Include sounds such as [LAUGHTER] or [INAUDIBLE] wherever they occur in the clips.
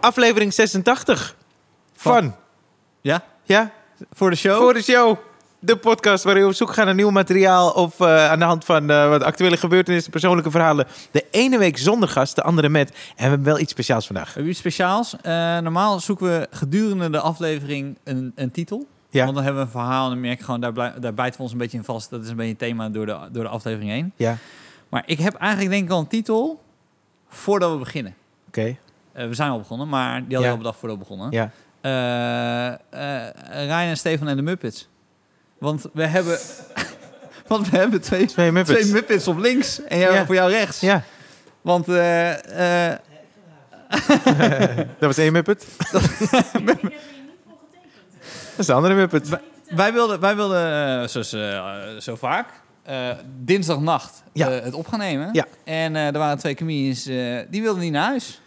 aflevering 86 van, Ja? ja, Voor de show? voor de show. De podcast waarin we op zoek gaan naar nieuw materiaal of eh, aan de hand van eh, wat actuele gebeurtenissen, persoonlijke verhalen. De ene week zonder gast, de andere met. En we hebben wel iets speciaals vandaag. Hebben we iets speciaals? Eh, normaal zoeken we gedurende de aflevering een, een titel. Ja. Want dan hebben we een verhaal en dan merk ik gewoon, daar, blij- daar bijten we ons een beetje in vast. Dat is een beetje een thema door de, door de aflevering heen. Ja, Maar ik heb eigenlijk denk ik al een titel voordat we beginnen. oké. We zijn al begonnen, maar die hadden we de dag voordat we begonnen. Ja. Eh, eh, Ryan en Stefan en de Muppets. Want we hebben, [LAUGHS] want we hebben twee, Twee Muppets. twee Muppets op links en jou, Ja. voor jou rechts. Ja, Want eh, eh, [LAUGHS] dat was één Muppet. [LAUGHS] dat is de andere Muppet. wij wilden, wij wilden eh, zoals eh, zo vaak, eh, dinsdagnacht Ja. eh, het op gaan nemen. Ja. En eh, er waren twee comedians, eh, die wilden niet naar huis.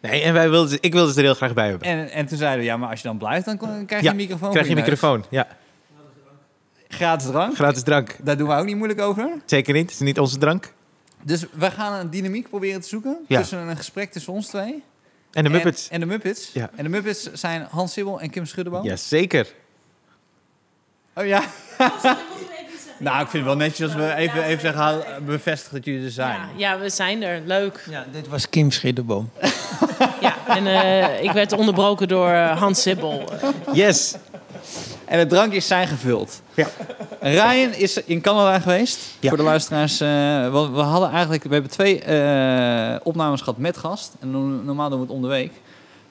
Nee, en wij wilden, ik wilde ze er heel graag bij hebben. En, en toen zeiden we, ja, maar als je dan blijft, dan kon- krijg je Ja, een microfoon. Krijg je voor een neus. microfoon. Ja, Gratis drank. gratis drank. Daar doen we ook niet moeilijk over. Zeker niet, het is niet onze drank. Dus we gaan een dynamiek proberen te zoeken Ja. tussen een gesprek tussen ons twee. En de Muppets. En, en de Muppets. Ja. En de Muppets zijn Hans Sibbel en Kim Schuddenboom. Jazeker. Oh ja. [LAUGHS] nou, ik vind het wel netjes als we even, even zeggen, haal- bevestigen dat jullie er zijn. Ja, ja, we zijn er. Leuk. Ja, dit was Kim Schidderboom. [LAUGHS] Ja, en eh, ik werd onderbroken door eh, Hans Sibbel. Yes. En de drankjes zijn gevuld. Ja. Ryan is in Canada geweest. Ja. Voor de luisteraars. eh, we, we hadden eigenlijk, we hebben twee eh, opnames gehad met gast. En no- normaal doen we het om de week.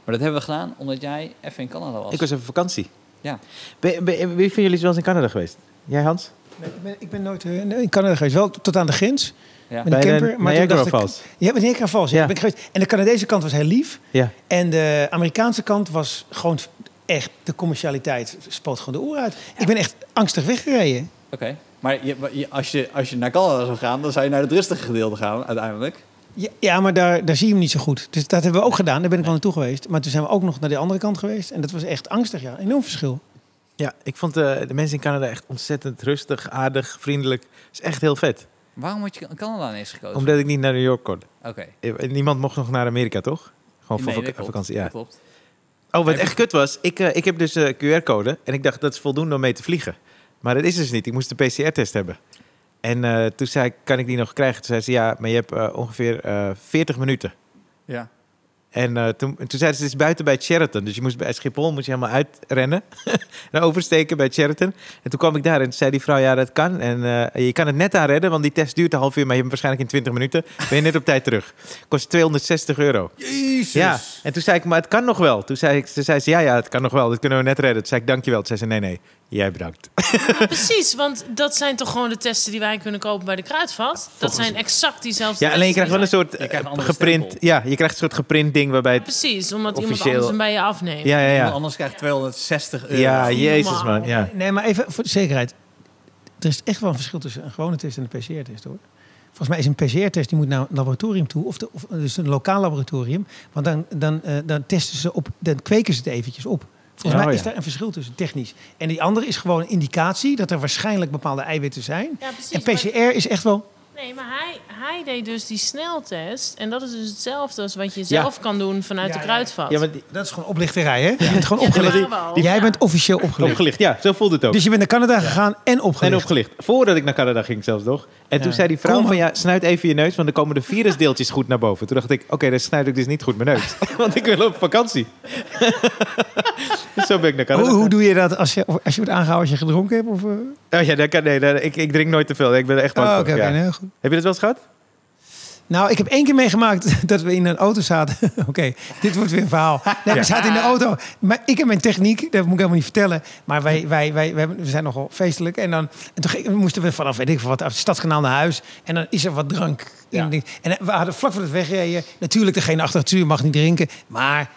Maar dat hebben we gedaan omdat jij even in Canada was. Ik was even vakantie. Ja. Ben, ben- wie van jullie is wel eens in Canada geweest? Jij, Hans? Nee, ik, ben, ik ben nooit in Canada geweest. Wel tot aan de grens. Ja. Met een camper. de Maar Niagara Falls. Ja, met Niagara Falls. Ja. Ja. Ben ik geweest. En de Canadese kant was heel lief. Ja. En de Amerikaanse kant was gewoon echt... De commercialiteit spoot gewoon de oren uit. Ik ben echt angstig weggereden. Oké. Maar je, maar je- als, je, als je naar Canada zou gaan, dan zou je naar het rustige gedeelte gaan uiteindelijk. Ja, ja maar daar, daar zie je hem niet zo goed. Dus dat hebben we ook gedaan. Daar ben ik wel naartoe geweest. Maar toen zijn we ook nog naar de andere kant geweest. En dat was echt angstig, ja. Enorm verschil. Ja, ik vond eh, de mensen in Canada echt ontzettend rustig, aardig, vriendelijk. is echt heel vet. Waarom had je Canada ineens gekozen? Omdat ik niet naar New York kon. Oké. Eh, Niemand mocht nog naar Amerika, toch? Gewoon voor Nee, vak- vakantie, ja. Dat klopt. Oh, wat echt kut was, ik, eh, ik heb dus een QR-code en ik dacht dat is voldoende om mee te vliegen. Maar dat is dus niet. Ik moest een PCR-test hebben. En eh, toen zei ik, kan ik die nog krijgen? Toen zei ze, ja, maar je hebt eh, ongeveer eh 40 minuten. Ja. En eh, toen, toen zeiden ze, het is buiten bij Sheraton. Dus je moest bij Schiphol moest je helemaal uitrennen. [LAUGHS] en oversteken bij Sheraton. En toen kwam ik daar en zei die vrouw, ja, dat kan. En eh, je kan het net aanredden, want die test duurt een half uur. Maar je hebt waarschijnlijk in 20 minuten. Ben je net op tijd terug. Kost 260 euro. Jezus. Ja, en toen zei ik, maar het kan nog wel. Toen zei, ik, toen zei ze, ja, ja, het kan nog wel. Dat kunnen we net redden. Toen zei ik, dankjewel. Toen zei ze, nee, nee, jij bedankt. Ja, [LAUGHS] precies, want dat zijn toch gewoon de testen die wij kunnen kopen bij de kruidvat? Dat zijn exact diezelfde Ja, alleen je krijgt wel een soort Je een eh, geprint... stempel. Ja, je krijgt een soort geprint ding waarbij het... Precies, omdat iemand Officieel- anders hem bij je afneemt. Ja, ja, Iemand ja. anders krijgt 260 euro. Ja, jezus man, ja. Nee, maar even voor de zekerheid. Er is echt wel een verschil tussen een gewone test en een PCR-test, hoor. Volgens mij is een PCR-test, die moet naar een laboratorium toe. Of, de, of dus een lokaal laboratorium. Want dan, dan, eh, dan testen ze op, dan kweken ze het eventjes op. Volgens Ja, mij oh is ja. daar een verschil tussen, technisch. En die andere is gewoon een indicatie dat er waarschijnlijk bepaalde eiwitten zijn. Ja, precies. En maar- PCR is echt wel... nee, maar hij, hij deed dus die sneltest. En dat is dus hetzelfde als wat je zelf kan doen vanuit Ja, de ja. kruidvat. Ja, maar die, Dat is gewoon oplichterij, hè? Je bent gewoon Ja, opgelicht. Jij Ja. bent officieel opgelicht. opgelicht, ja, zo voelde het ook. Dus je bent naar Canada gegaan en opgelicht. En opgelicht. Voordat ik naar Canada ging zelfs nog. En toen Ja. zei die vrouw Kom van, ja, snuit even je neus, want dan komen de virusdeeltjes goed naar boven. Toen dacht ik, oké, dan snuit ik dus niet goed mijn neus. [LAUGHS] want ik wil op vakantie. dus [LAUGHS] zo ben ik naar Canada. Hoe, hoe doe je dat als je, als je wordt aangehouden als je gedronken hebt? Of, eh? Oh ja, dat kan, nee, dat- ik, ik drink nooit te veel. Ik ben echt bang Oh, voor. oké, oké, ja. nee, goed. Heb je dat wel eens gehad? Nou, ik heb één keer meegemaakt [LAUGHS] dat we in een auto zaten. [LAUGHS] Oké, dit wordt weer een verhaal. [LAUGHS] Nee, we zaten in de auto. Maar ik en mijn techniek, dat moet ik helemaal niet vertellen. Maar wij, wij, wij, wij, we zijn nogal feestelijk. En, dan, en toen moesten we vanaf, weet ik wat, het stadskanaal naar huis. En dan is er wat drank. Ja. en we hadden vlak voor het wegreden... Natuurlijk, degene achter het stuur mag niet drinken. Maar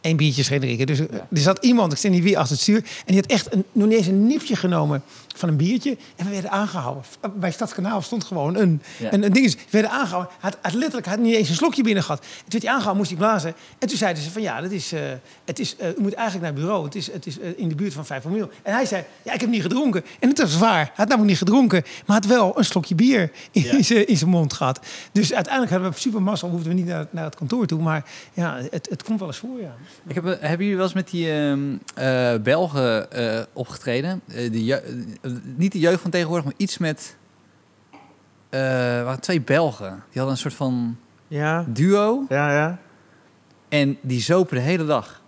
één biertje scheen drinken. Dus eh, er zat iemand, ik zeg niet wie, achter het stuur. En die had echt een, nog niet eens een nipje genomen van een biertje. En we werden aangehouden. Eh, Bij Stadskanaal stond gewoon een, Ja. een, een ding. We werden aangehouden. Hij had, had letterlijk had niet eens een slokje binnen gehad. En toen werd hij aangehouden, moest hij blazen. En toen zeiden ze van ja, dat is, eh, het is, eh, u moet eigenlijk naar het bureau. Het is, het is eh, in de buurt van 5 mil. En hij zei, ja, ik heb niet gedronken. En het was waar. Hij had namelijk niet gedronken. Maar had wel een slokje bier in, Ja. zijn, in zijn mond gehad. Dus uiteindelijk hadden we super massa. Hoefden we niet naar, naar het kantoor toe. Maar ja, het, het komt wel eens voor, ja. Ik heb, hebben jullie wel eens met die ehm, eh, Belgen eh, opgetreden? Eh, eh, niet de jeugd van tegenwoordig, maar iets met... eh waren twee Belgen. Die hadden een soort van Ja, duo. ja, ja. En die zopen de hele dag.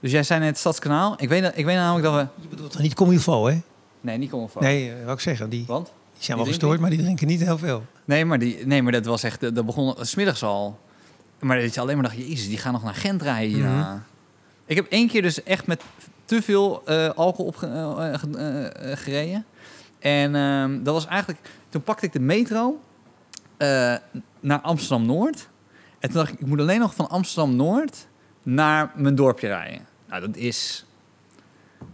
Dus jij zei net Stadskanaal. Ik weet, ik weet namelijk dat we... Je bedoelt toch niet Comilfo, hè? Nee, niet komen van. Nee, uh, wou ik zeggen. Die, Want? die zijn Die wel gestoord, niet? maar die drinken niet heel veel. Nee, maar, die, nee, maar dat was echt... Dat begon smiddags al. Maar dat je alleen maar dacht... Jezus, die gaan nog naar Gent rijden hierna. Ik heb één keer dus echt met te veel eh, alcohol op gereden. En ehm, dat was eigenlijk... Toen pakte ik de metro eh, naar Amsterdam-Noord. En toen dacht ik, ik moet alleen nog van Amsterdam-Noord naar mijn dorpje rijden. Nou, dat is...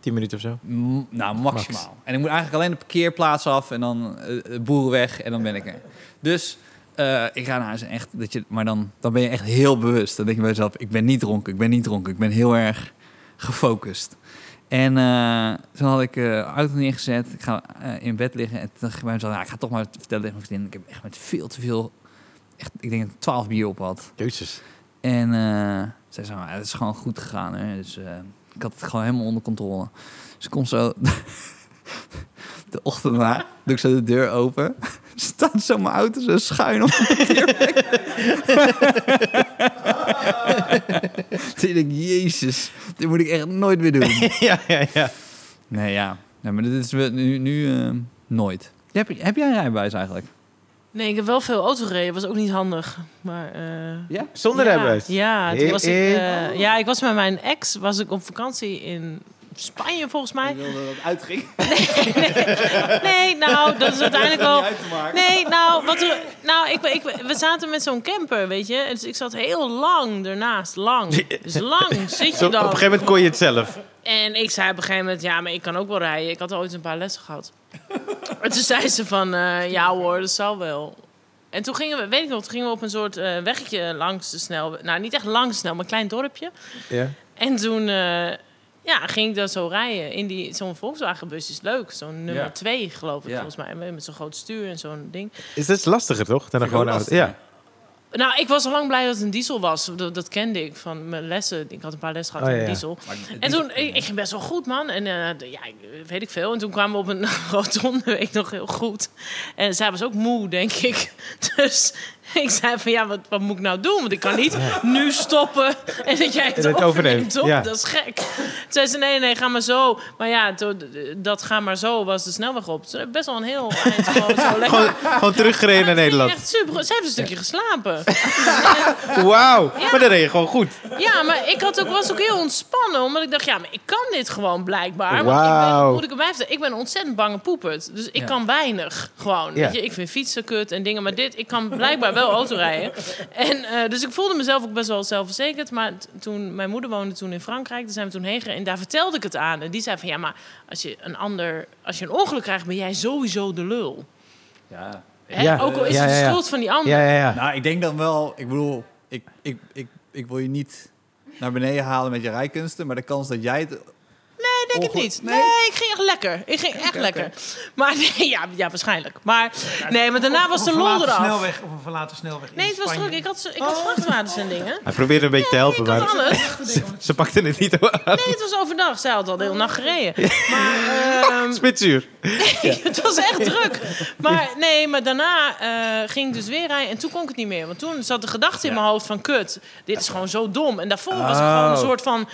Tien minuten of zo. M- nou, maximaal. En ik moet eigenlijk alleen de parkeerplaats af en dan eh boerenweg en dan ben ik er. Dus eh, ik ga naar huis en echt, dat je, maar dan, dan ben je echt heel bewust. Dan denk je bij jezelf, ik ben niet dronken, ik ben niet dronken. Ik ben heel erg gefocust. En eh, toen had ik eh auto neergezet, ik ga eh, in bed liggen en toen dacht ik bij mezelf, nou, ik ga toch maar vertellen tegen mijn vriendin. Ik heb echt met veel te veel, echt, ik denk dat ik 12 bier op had. Jezus. En zij zei, maar het is gewoon goed gegaan. Hè? Dus ik had het gewoon helemaal onder controle. Dus ik kom zo [LAUGHS] de ochtend na, doe ik zo de deur open. [LAUGHS] Staat zo mijn auto zo schuin op de parkeerplek. [LAUGHS] Toen denk ik, jezus, dit moet ik echt nooit meer doen. ja, ja, ja. Nee, ja. Nee, maar dit is nu, nu eh, nooit. Heb, je- heb jij een rijbewijs eigenlijk? Nee, ik heb wel veel auto gereden. Was ook niet handig. Maar, eh, Ja? Zonder ja, rijbewijs. Ja, toen was ik, eh, ja, ik was met mijn ex was ik op vakantie in Spanje volgens mij. wilde dat het uitging. [LAUGHS] Nee, nou, dat is uiteindelijk wel. Nee, nou, wat er, nou ik, ik, we zaten met zo'n camper, weet je. Dus ik zat heel lang ernaast. Lang. Dus lang [LAUGHS] zit Zo, je op een dan. gegeven moment kon je het zelf. En ik zei op een gegeven moment, ja, maar ik kan ook wel rijden. Ik had ooit een paar lessen gehad. En toen zei ze van, eh, ja hoor, dat zal wel. En toen gingen we, weet ik nog, toen gingen we op een soort eh, weggetje langs de snel. Nou, niet echt langs de snel, maar een klein dorpje. Ja. En toen eh, ja, ging ik daar zo rijden in die zo'n Volkswagenbus. Is leuk, zo'n nummer Ja. 2 geloof ik Ja. volgens mij, met zo'n groot stuur en zo'n ding. Is dat lastiger toch? Dan gewoon Ja. Nou, ik was al lang blij dat het een diesel was. Dat, dat kende ik van mijn lessen. Ik had een paar lessen gehad Oh, in ja, diesel. En toen, ik, ik ging best wel goed, man. En eh, de- ja, weet ik veel. En toen kwamen we op een [LAUGHS] rotonde, weet ik nog heel goed. En zij was ook moe, denk ik. [LAUGHS] Dus [LAUGHS] ik zei van, ja, wat, wat moet ik nou doen? Want ik kan niet nu stoppen en dat jij het, overneemt, toch? ja. Dat is gek. Toen zei ze, nee, nee, ga maar zo. Maar ja, dat ga maar zo was de snelweg op. Ik best wel een heel eind gewoon zo lekker... Gewoon, gewoon teruggereden naar Nederland. Echt super. Ze heeft een stukje geslapen. [LAUGHS] Wauw. Maar dan reed je gewoon goed. Ja, maar ik had ook, was ook heel ontspannen. Omdat ik dacht, ja, maar ik kan dit gewoon blijkbaar. Want ik ben, moet ik erbij vertellen, ik ben een ontzettend bange poepert. Dus ik Ja. kan weinig gewoon. Ja. Weet je, ik vind fietsen kut en dingen. Maar dit, ik kan blijkbaar wel autorijden. En, eh, dus ik voelde mezelf ook best wel zelfverzekerd. Maar toen, mijn moeder woonde toen in Frankrijk. Daar zijn we toen heen gereden. En daar vertelde ik het aan. En die zei van, ja, maar als je een ander... Als je een ongeluk krijgt, ben jij sowieso de lul. Ja. Ja. Ook al is Ja, het de ja, ja. schuld van die ander. Ja, ja, ja. Nou, ik denk dan wel, ik bedoel, ik, ik, ik, ik wil je niet naar beneden halen met je rijkunsten, maar de kans dat jij het... Nee, denk het Ongeluk- niet. Nee? Nee? ik ging echt lekker. Ik ging echt lekker. Maar [LAUGHS] nee, ja, ja, waarschijnlijk. Maar nee, maar daarna was de Op lol eraf. snelweg, op een verlaten snelweg Nee, het was Spanje. druk. Ik had, ik had vrachtwagens en dingen. Hij probeerde een beetje te helpen, Ik had maar alles. [LAUGHS] ze pakte het niet aan. Nee, het was overdag. Zij had al de hele nacht gereden. Maar ehm, [LAUGHS] Spitsuur. het was echt druk. Maar nee, maar daarna eh, ging ik dus weer rijden. En toen kon ik het niet meer. Want toen zat de gedachte in mijn hoofd van... Kut, dit is gewoon zo dom. En daarvoor was ik Oh. gewoon een soort van...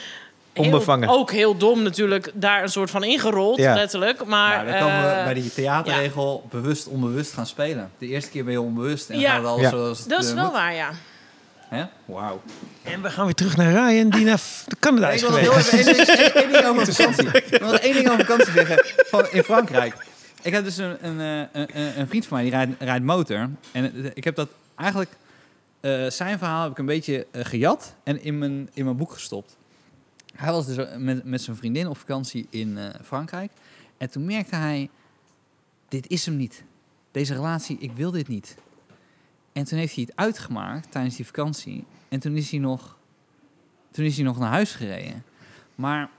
heel- ook heel dom natuurlijk. Daar een soort van ingerold, Ja. letterlijk. Maar, Nou, dan komen we eh, bij die theaterregel bewust onbewust gaan spelen. De eerste keer ben je onbewust en Ja. gaat het alles Ja. zoals het Dat is eh, wel moet. waar, ja. Hè? Wauw. En we gaan weer terug naar Ryan, die naar Canada is Ik wil nog geweest. heel even één ding- over [LAUGHS] vakantie. Ik wil nog één ding over vakantie zeggen. Van, in Frankrijk. Ik heb dus een, een, eh, een, een- vriend van mij die rijdt, rijdt motor. En ik heb dat eigenlijk... eh, zijn verhaal heb ik een beetje gejat en in mijn, in mijn boek gestopt. Hij was dus met, met zijn vriendin op vakantie in eh, Frankrijk. En toen merkte hij, dit is hem niet. Deze relatie, ik wil dit niet. En toen heeft hij het uitgemaakt tijdens die vakantie. En toen is hij nog, toen is hij nog naar huis gereden. Maar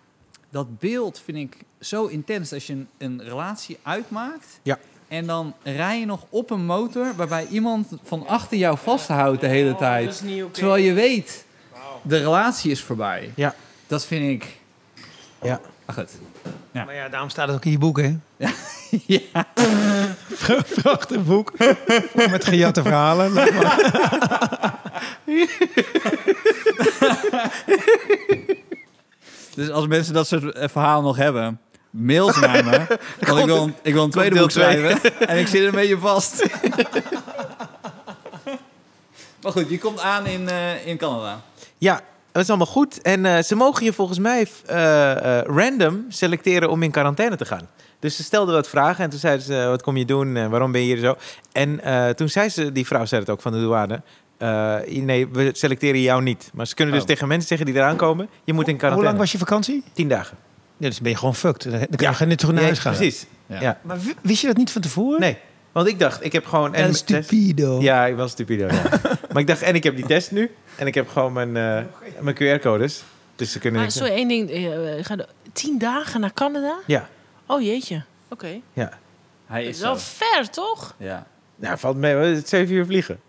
dat beeld vind ik zo intens als je een, een relatie uitmaakt. Ja. En dan rij je nog op een motor waarbij iemand van achter jou vasthoudt de hele Oh, tijd. dat is niet oké. Terwijl je weet, de relatie is voorbij. Ja. Dat vind ik... Ja. Ach, goed. Ja. Maar ja, daarom staat het ook in je boek, hè? ja. [LAUGHS] Prachtig boek. Met gejatte verhalen. Laat [LAUGHS] maar. Dus als mensen dat soort eh, verhalen nog hebben, mail ze naar me. [LAUGHS] Want ik wil, een- ik wil een tweede deel boek schrijven. En ik zit er een beetje vast. maar goed, je komt aan in, eh, in Canada. Ja, dat is allemaal goed. En eh, ze mogen je volgens mij eh, eh, random selecteren om in quarantaine te gaan. Dus ze stelden wat vragen en toen zeiden ze, wat kom je doen en waarom ben je hier zo? En toen zei ze, die vrouw zei het ook van de douane, eh, nee, we selecteren jou niet. Maar ze kunnen dus Oh. tegen mensen zeggen die eraan komen, je moet in Hoe quarantaine. lang was je vakantie? Tien dagen. Ja, dus ben je gewoon fucked. Dan dan kan je niet terug naar huis gaan. Precies. Ja. Ja. Maar wist je dat niet van tevoren? Nee, want ik dacht, ik heb gewoon... Is stupido. Ja, ik was stupido. Ja. [LAUGHS] maar ik dacht, en ik heb die test nu. En ik heb gewoon mijn, eh, mijn QR-codes. Dus ze kunnen... Maar niks sorry, één ding. eh, eh, ga de- tien dagen naar Canada? Ja, Oh jeetje. Oké. ja. Hij Dat is wel zo. ver, toch? Ja. Nou, valt mee. hoor. Het is zeven uur vliegen.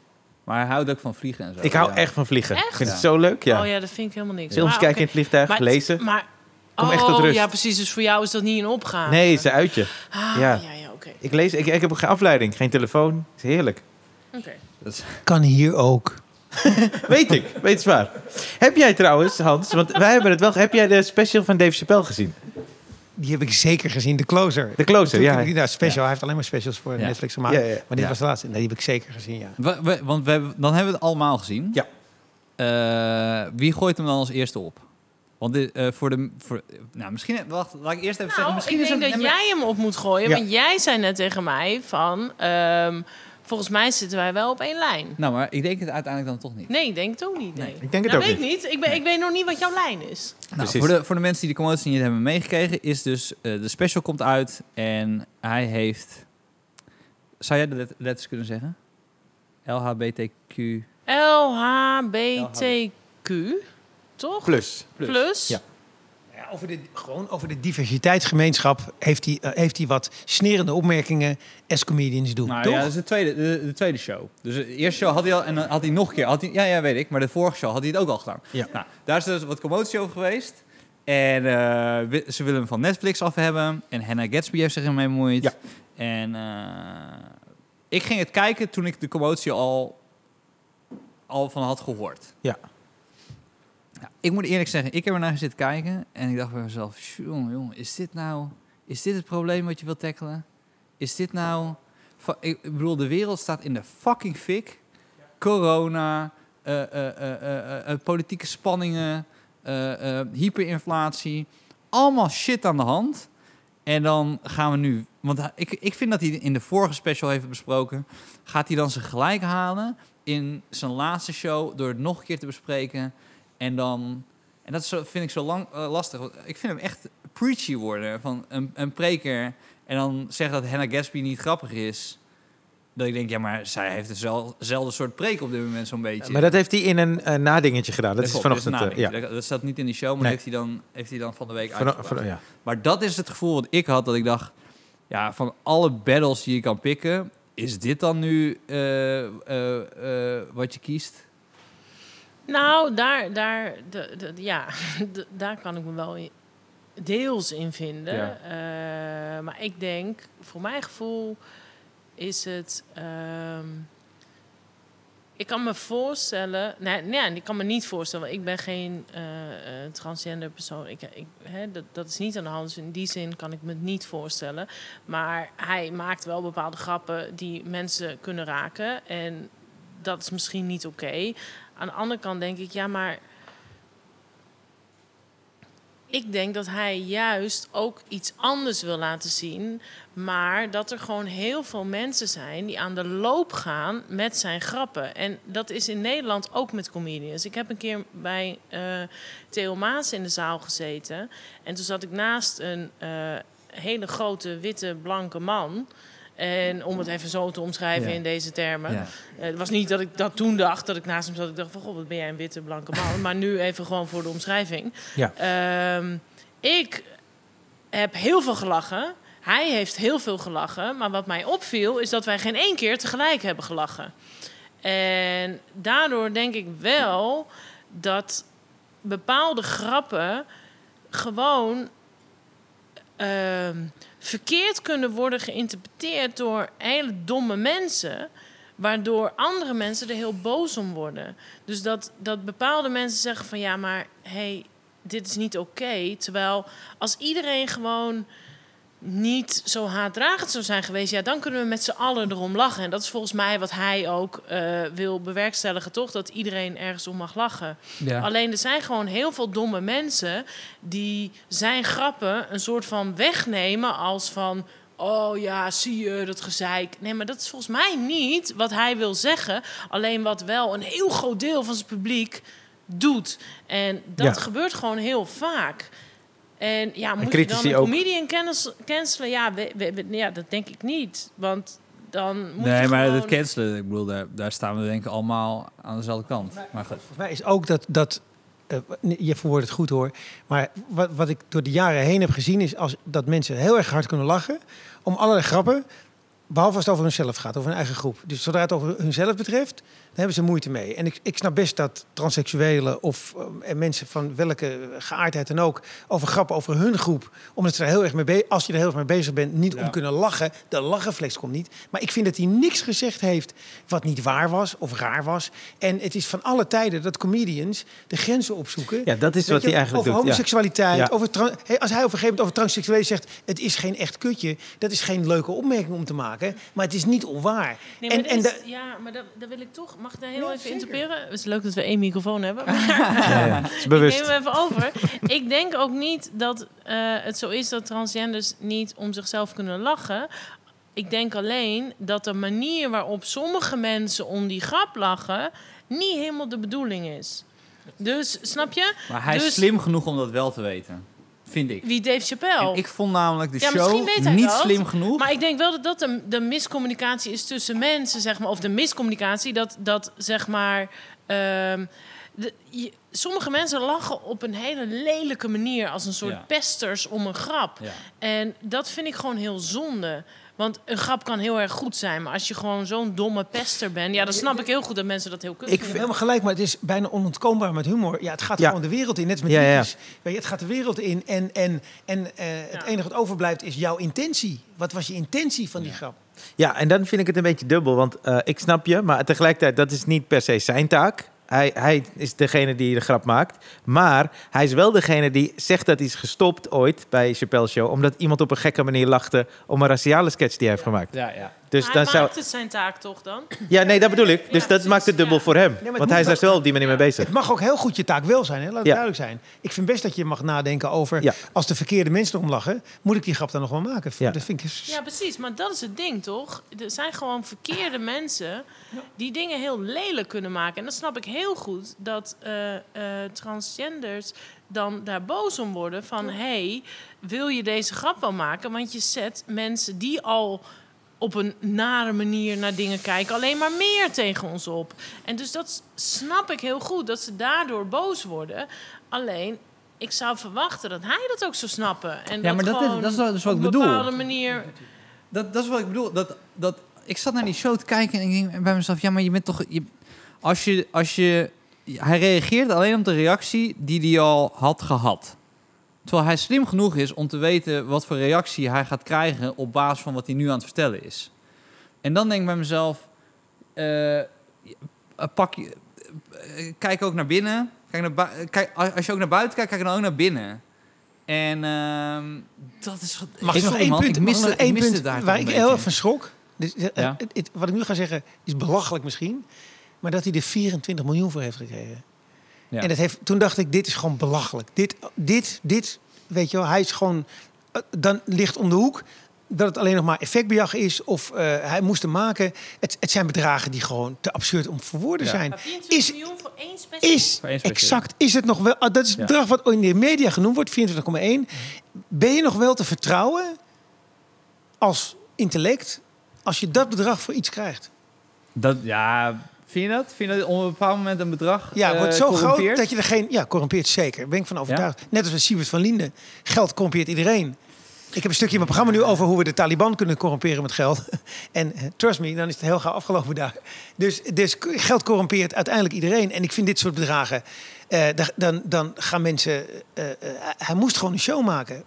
Maar hij houdt ook van vliegen en zo. Ik hou Ja. echt van vliegen. Echt? Ik vind het Ja. zo leuk, ja. Oh ja, dat vind ik helemaal niks. Films Maar, kijken in het vliegtuig, Maar- lezen. Maar, Kom oh, echt tot rust. Ja, precies. Dus voor jou is dat niet een opgave. Nee, het is een uitje. Ah, Ja. ja, ja, oké. Ik, lees, ik, ik heb ook geen afleiding, geen telefoon. Het is heerlijk. Oké. Dat is- Kan hier ook. [LAUGHS] Weet ik, weet het waar. Heb jij trouwens, Hans, want wij hebben het wel... Heb jij de special van Dave Chappelle gezien? Die heb ik zeker gezien. De Closer. De Closer, ja. Nou, special. Hij heeft alleen maar specials voor Ja. Netflix gemaakt. Ja, ja. Maar dit Ja. was de laatste. Nee, die heb ik zeker gezien, ja. We- we- want we hebben, dan hebben we het allemaal gezien. Ja. Eh, wie gooit hem dan als eerste op? Want dit, eh, voor de... Voor, nou, misschien... Wacht, laat ik eerst even zeggen. Nou, Misschien ik is denk het, dat jij hem op moet gooien. Ja. Want jij zei net tegen mij van... ehm, volgens mij zitten wij wel op één lijn. Nou, maar ik denk het uiteindelijk dan toch niet. Nee, ik denk het ook niet. Nee. Ik denk het Nou, ook weet niet. ik niet. Ik, ben, ik weet nog niet wat jouw lijn is. Nou, voor, de, voor de mensen die de commotie niet hebben meegekregen, is dus eh, de special komt uit en hij heeft. Zou jij de let- letters kunnen zeggen? LHBTQ. LHBTQ, toch? Plus. Plus. Ja. Ja, over de, gewoon over de diversiteitsgemeenschap heeft hij, eh, heeft hij wat snerende opmerkingen als comedians doen. Nou toch? ja, dat is de tweede, de, de tweede show. Dus de eerste show had hij al en dan had hij nog een keer. Had hij, ja, ja, weet ik. Maar de vorige show had hij het ook al gedaan. Ja. Nou, daar is dus wat commotie over geweest. En eh, ze willen hem van Netflix af hebben. En Hannah Gatsby heeft zich ermee bemoeid. Ja. En eh, ik ging het kijken toen ik de commotie al, al van had gehoord. Ja. Ja, ik moet eerlijk zeggen, ik heb ernaar zitten kijken. En ik dacht bij mezelf, jongen, jongen, is dit nou... Is dit het probleem wat je wilt tackelen? Is dit nou... Ik bedoel, de wereld staat in de fucking fik. Corona, eh, eh, eh, politieke spanningen, hyperinflatie. Allemaal shit aan de hand. En dan gaan we nu... Want ik, ik vind dat hij in de vorige special heeft besproken... gaat hij dan zijn gelijk halen in zijn laatste show... door het nog een keer te bespreken. En dan... En dat vind ik zo lang, eh, lastig. Ik vind hem echt preachy worden. Van een, een preker. En dan zeggen dat Hannah Gatsby niet grappig is. Dat ik denk, ja, maar zij heeft hetzelfde soort preek op dit moment zo'n beetje. Maar dat heeft hij in een nadingetje gedaan. Dat is vanochtend. dat eh, is ja. Dat staat niet in die show, maar Nee. heeft, hij dan, heeft hij dan van de week uitgebracht. ja. Maar dat is het gevoel wat ik had, dat ik dacht... Ja, van alle battles die je kan pikken... is dit dan nu eh, wat je kiest? Nou, daar, daar, de, de- ja, [LAUGHS] de- daar kan ik me wel in- deels in vinden. Ja. Eh, maar ik denk, voor mijn gevoel is het. ehm, ik kan me voorstellen. Nee, nee, ik kan me niet voorstellen. want Ik ben geen eh, eh, transgender persoon. Ik, ik, hè, dat, dat is niet aan de hand. Dus in die zin kan ik me het niet voorstellen. Maar hij maakt wel bepaalde grappen die mensen kunnen raken. En dat is misschien niet oké. Aan de andere kant denk ik, ja, maar. ik denk dat hij juist ook iets anders wil laten zien. Maar dat er gewoon heel veel mensen zijn die aan de loop gaan met zijn grappen. En dat is in Nederland ook met comedians. Ik heb een keer bij eh Theo Maas in de zaal gezeten. En toen zat ik naast een eh, hele grote, witte, blanke man. En om het even zo te omschrijven Ja. in deze termen. Ja. Eh, Het was niet dat ik dat toen dacht, dat ik naast hem zat. Ik dacht van, god, wat ben jij een witte, blanke man. maar nu even gewoon voor de omschrijving. Ja. Ehm, ik heb heel veel gelachen. Hij heeft heel veel gelachen. Maar wat mij opviel, is dat wij geen één keer tegelijk hebben gelachen. En daardoor denk ik wel dat bepaalde grappen gewoon ehm, verkeerd kunnen worden geïnterpreteerd door hele domme mensen. Waardoor andere mensen er heel boos om worden. Dus dat, dat bepaalde mensen zeggen van ja, maar hey, dit is niet oké. Terwijl als iedereen gewoon niet zo haatdragend zou zijn geweest, ja, dan kunnen we met z'n allen erom lachen. En dat is volgens mij wat hij ook eh, wil bewerkstelligen, toch? Dat iedereen ergens om mag lachen. Ja. Alleen er zijn gewoon heel veel domme mensen die zijn grappen een soort van wegnemen als van. Oh ja, zie je dat gezeik. Nee, maar dat is volgens mij niet wat hij wil zeggen. Alleen wat wel een heel groot deel van zijn publiek doet. En dat Ja. gebeurt gewoon heel vaak. En ja, moet je dan een ook. comedian kennis- cancelen? Ja, we- we- we- ja, dat denk ik niet. Want dan moet Nee, je maar gewoon... het cancelen, ik bedoel, daar, daar staan we denk ik allemaal aan dezelfde kant. Maar goed. Volgens mij is ook dat, dat eh, je verwoordt het goed hoor, maar wat, wat ik door de jaren heen heb gezien is als, dat mensen heel erg hard kunnen lachen om allerlei grappen, behalve als het over hunzelf gaat, over hun eigen groep. Dus zodra het over hunzelf betreft, hebben ze moeite mee. En ik, ik snap best dat transseksuelen of en mensen van welke geaardheid dan ook over grappen over hun groep, omdat ze er heel erg mee bezig, als je er heel erg mee bezig bent, niet om kunnen lachen. De lachenflex komt niet. Maar ik vind dat hij niks gezegd heeft wat niet waar was of raar was. En het is van alle tijden dat comedians de grenzen opzoeken. Ja, dat is wat je, hij eigenlijk over doet. Ja. homoseksualiteit. Ja. Over hey, als hij op een gegeven moment over transseksuelen zegt... het is geen echt kutje, dat is geen leuke opmerking om te maken. Maar het is niet onwaar. Nee, maar en, is- ja, maar dat, dat wil ik toch. Mag ik daar heel Ja, even interperen? Het is leuk dat we één microfoon hebben. Maar [LAUGHS] Ja, ja. Is [LAUGHS] ik bewust. neem hem even over. ik denk ook niet dat eh, het zo is dat transgenders niet om zichzelf kunnen lachen. Ik denk alleen dat de manier waarop sommige mensen om die grap lachen niet helemaal de bedoeling is. Dus snap je? Maar hij Dus- is slim genoeg om dat wel te weten. Vind ik. Wie Dave Chappelle. En ik vond namelijk de Ja, show niet dat. slim genoeg. Maar ik denk wel dat dat de, de miscommunicatie is tussen mensen, zeg maar. Of de miscommunicatie, dat, dat zeg maar... ehm, de, je- sommige mensen lachen op een hele lelijke manier... als een soort Ja. pesters om een grap. Ja. En dat vind ik gewoon heel zonde. Want een grap kan heel erg goed zijn. Maar als je gewoon zo'n domme pester bent... ja, dan snap ik heel goed dat mensen dat heel kut Ik hebt helemaal gelijk, maar het is bijna onontkoombaar met humor. Ja, het gaat Ja. gewoon de wereld in, net als met Ja, ja. Weet je, het gaat de wereld in en, en, en eh, het Ja. enige wat overblijft is jouw intentie. Wat was je intentie van die grap? Ja, en dan vind ik het een beetje dubbel. Want eh, ik snap je, maar tegelijkertijd, dat is niet per se zijn taak. Hij, hij is degene die de grap maakt. Maar hij is wel degene die zegt dat hij is gestopt ooit bij Chappelle Show. Omdat iemand op een gekke manier lachte om een raciale sketch die hij heeft gemaakt. Ja, ja. Dus Maar dan hij zou. maakt het zijn taak toch dan? Ja, nee, dat bedoel ik. Dus Ja, dat precies, maakt het dubbel ja. voor hem. Want hij is daar wel- op die manier mee bezig. Het mag ook heel goed je taak wel zijn, hè? laat het Ja. duidelijk zijn. Ik vind best dat je mag nadenken over... Ja. als de verkeerde mensen erom lachen... moet ik die grap dan nog wel maken? Ja. Dat vind ik... Ja, precies. Maar dat is het ding, toch? Er zijn gewoon verkeerde mensen die dingen heel lelijk kunnen maken. En dan snap ik heel goed dat eh, eh, transgenders dan daar boos om worden. Van, hey, wil je deze grap wel maken? Want je zet mensen die al op een nare manier naar dingen kijken... alleen maar meer tegen ons op. En dus dat snap ik heel goed, dat ze daardoor boos worden. Alleen... Ik zou verwachten dat hij dat ook zou snappen. En Ja, maar dat is- gewoon dat is wel- dus wat op ik een bedoel. bepaalde manier Dat, dat is wat ik bedoel. Dat, dat, ik zat naar die show te kijken en ik denk bij mezelf... Ja, maar je bent toch... Je, als je, als je, hij reageerde alleen op de reactie die hij al had gehad. Terwijl hij slim genoeg is om te weten wat voor reactie hij gaat krijgen... op basis van wat hij nu aan het vertellen is. En dan denk ik bij mezelf... eh, pak je, eh, kijk ook naar binnen. Kijk naar kijk, als je ook naar buiten kijkt, kijk dan ook naar binnen. En ehm, dat is... Mag ik nog één punt? Ik miste, nog één punt daar waar ik heel erg van schrok? Dus, Ja. het- het- wat ik nu ga zeggen is belachelijk misschien. Maar dat hij er 24 miljoen voor heeft gekregen. Ja. En dat heeft, toen dacht ik, dit is gewoon belachelijk. Dit, dit, dit weet je wel, hij is gewoon eh, dan ligt om de hoek dat het alleen nog maar effectbejag is of eh, hij moest hem maken. Het, het zijn bedragen die gewoon te absurd om voor woorden Ja. zijn. Maar 24 Is, miljoen voor één special? is Voor één special. exact, is het nog wel, ah, dat is het Ja. bedrag wat in de media genoemd wordt, 24,1. Ben je nog wel te vertrouwen als intellect als je dat bedrag voor iets krijgt? Dat, ja, vind je dat? Vind je dat op een bepaald moment een bedrag Ja, het eh, wordt zo groot dat je er geen... Ja, corrumpeert zeker. Daar ben ik van overtuigd. Net als met Siebert van Linden. Geld corrumpeert iedereen. Ik heb een stukje in mijn programma nu over hoe we de Taliban kunnen corrumperen met geld. [LAUGHS] En eh, trust me, dan is het heel gauw afgelopen daar. Dus, dus geld corrumpeert uiteindelijk iedereen. En ik vind dit soort bedragen... eh, da- dan, dan gaan mensen... hij moest gewoon een show maken.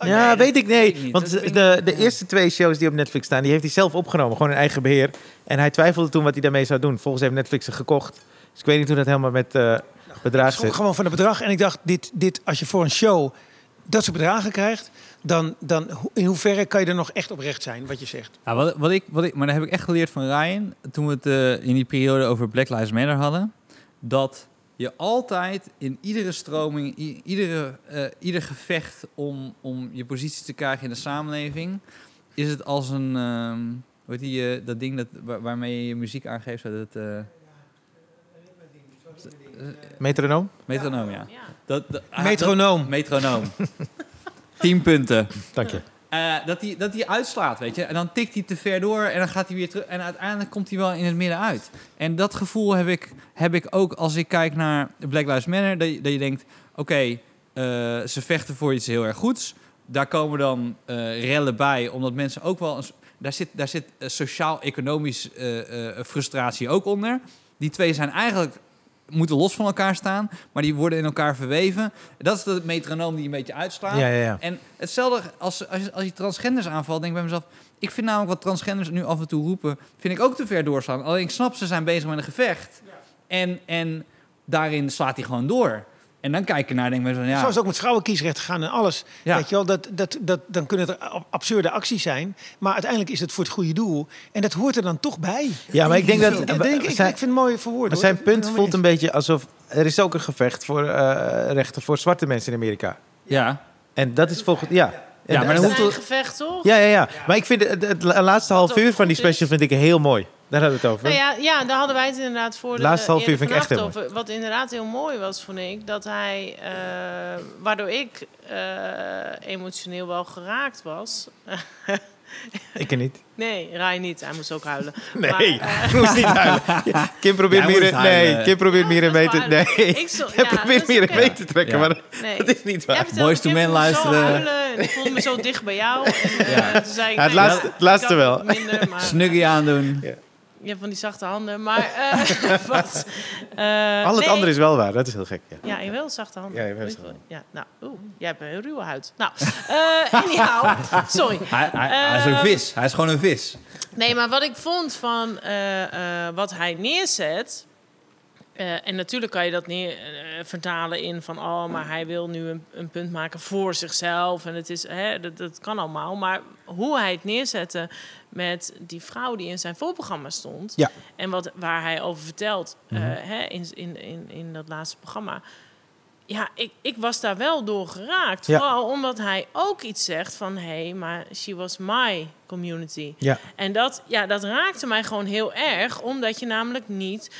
Ja, weet ik weet ik nee. Want de, de, ik- de ja. eerste twee shows die op Netflix staan, die heeft hij zelf opgenomen. Gewoon in eigen beheer. En hij twijfelde toen wat hij daarmee zou doen. Volgens heeft Netflix ze gekocht. Dus ik weet niet hoe dat helemaal met eh bedrag Schrok zit. gewoon van het bedrag. En ik dacht, dit, dit, als je voor een show dat soort bedragen krijgt... dan, dan in hoeverre kan je er nog echt oprecht zijn, wat je zegt? Ja, wat, wat ik, wat ik, maar dat heb ik echt geleerd van Ryan toen we het eh, in die periode over Black Lives Matter hadden. Dat je altijd in iedere stroming, i- iedere, eh, ieder gevecht om, om je positie te krijgen in de samenleving, is het als een, ehm hoe heet die, eh, dat ding dat, waar- waarmee je je muziek aangeeft, dat het, eh, Metronoom? metronoom, ja. Ja. Dat, dat, ah, Metronoom. dat- metronoom. [LAUGHS] Tien punten. Dank je. Eh, dat hij dat hij uitslaat, weet je. En dan tikt hij te ver door en dan gaat hij weer terug. En uiteindelijk komt hij wel in het midden uit. En dat gevoel heb ik, heb ik ook als ik kijk naar Black Lives Matter. Dat je, dat je denkt, oké, eh, ze vechten voor iets heel erg goeds. Daar komen dan eh, rellen bij, omdat mensen ook wel... Daar zit, daar zit sociaal-economisch frustratie ook onder. Die twee zijn eigenlijk moeten los van elkaar staan, maar die worden in elkaar verweven. Dat is de metronoom die een beetje uitslaat. Ja, ja, ja. En hetzelfde als, als, je, als je transgenders aanvalt, denk ik bij mezelf... Ik vind namelijk wat transgenders nu af en toe roepen... vind ik ook te ver doorslaan. Alleen ik snap, ze zijn bezig met een gevecht. En, en daarin slaat hij gewoon door. En dan kijk je naar en denk ik. Zo Ja, is het ook met vrouwenkiesrecht gegaan en alles. Ja. Weet je wel, dat, dat, dat, dan kunnen er ab- absurde acties zijn. Maar uiteindelijk is het voor het goede doel. En dat hoort er dan toch bij. Ja, maar ik denk dat... Ik, denk, ik, ik zijn, vind het mooi verwoord. maar zijn punt voelt een beetje alsof... Er is ook een gevecht voor eh, rechten voor zwarte mensen in Amerika. ja. En dat is volgens... Ja. Ja, maar dat- dan Dat hoeft is een het- gevecht, toch? Ja, ja, ja. Maar ik vind het, het laatste half uur van die special vind ik heel mooi. Daar hadden we het over. Nou ja, ja, daar hadden wij het inderdaad voor de Laatste half uur vind ik echt heel over. Wat inderdaad heel mooi was, vond ik, dat hij, eh, waardoor ik eh, emotioneel wel geraakt was. [LAUGHS] Ik er niet. nee, Rai niet. Hij moest ook huilen. [LAUGHS] Nee, Maar, [LAUGHS] eh, ik moest niet huilen. Ja, Kim probeert meer... Nee, huilen. Kim probeert meer in mee te... Nee. Ik zo- ja, probeert meer in mee te trekken, Ja. maar Nee. dat is niet waar. Boys to Men luisteren. huilen en ik voelde me zo dicht bij jou. En, eh, Ja. toen zei ik, Ja, het nee, laatste- het laatste wel. Minder, maar Snuggie aandoen. Je hebt van die zachte handen. Maar eh, [LAUGHS] wat? eh, Al het nee, andere is wel waar. Dat is heel gek. Ja. Ja, je wel zachte handen. Ja, je hebt zachte Ja, nou, oeh, jij hebt een ruwe huid. Nou, eh [LAUGHS] anyhow, sorry. Hij, hij, hij is een Ehm, vis. Hij is gewoon een vis. Nee, maar wat ik vond van eh, eh, wat hij neerzet... eh, en natuurlijk kan je dat neer, eh, vertalen in van... oh, maar hij wil nu een, een punt maken voor zichzelf. En het is, hè, dat, dat kan allemaal. Maar hoe hij het neerzette met die vrouw die in zijn voorprogramma stond... Ja. en wat, waar hij over vertelt eh, hè, in, in, in, in dat laatste programma... Ja, ik, ik was daar wel door geraakt. Ja. Vooral omdat hij ook iets zegt van... hé, hey, maar she was my community. Ja. En dat, ja, dat raakte mij gewoon heel erg, omdat je namelijk niet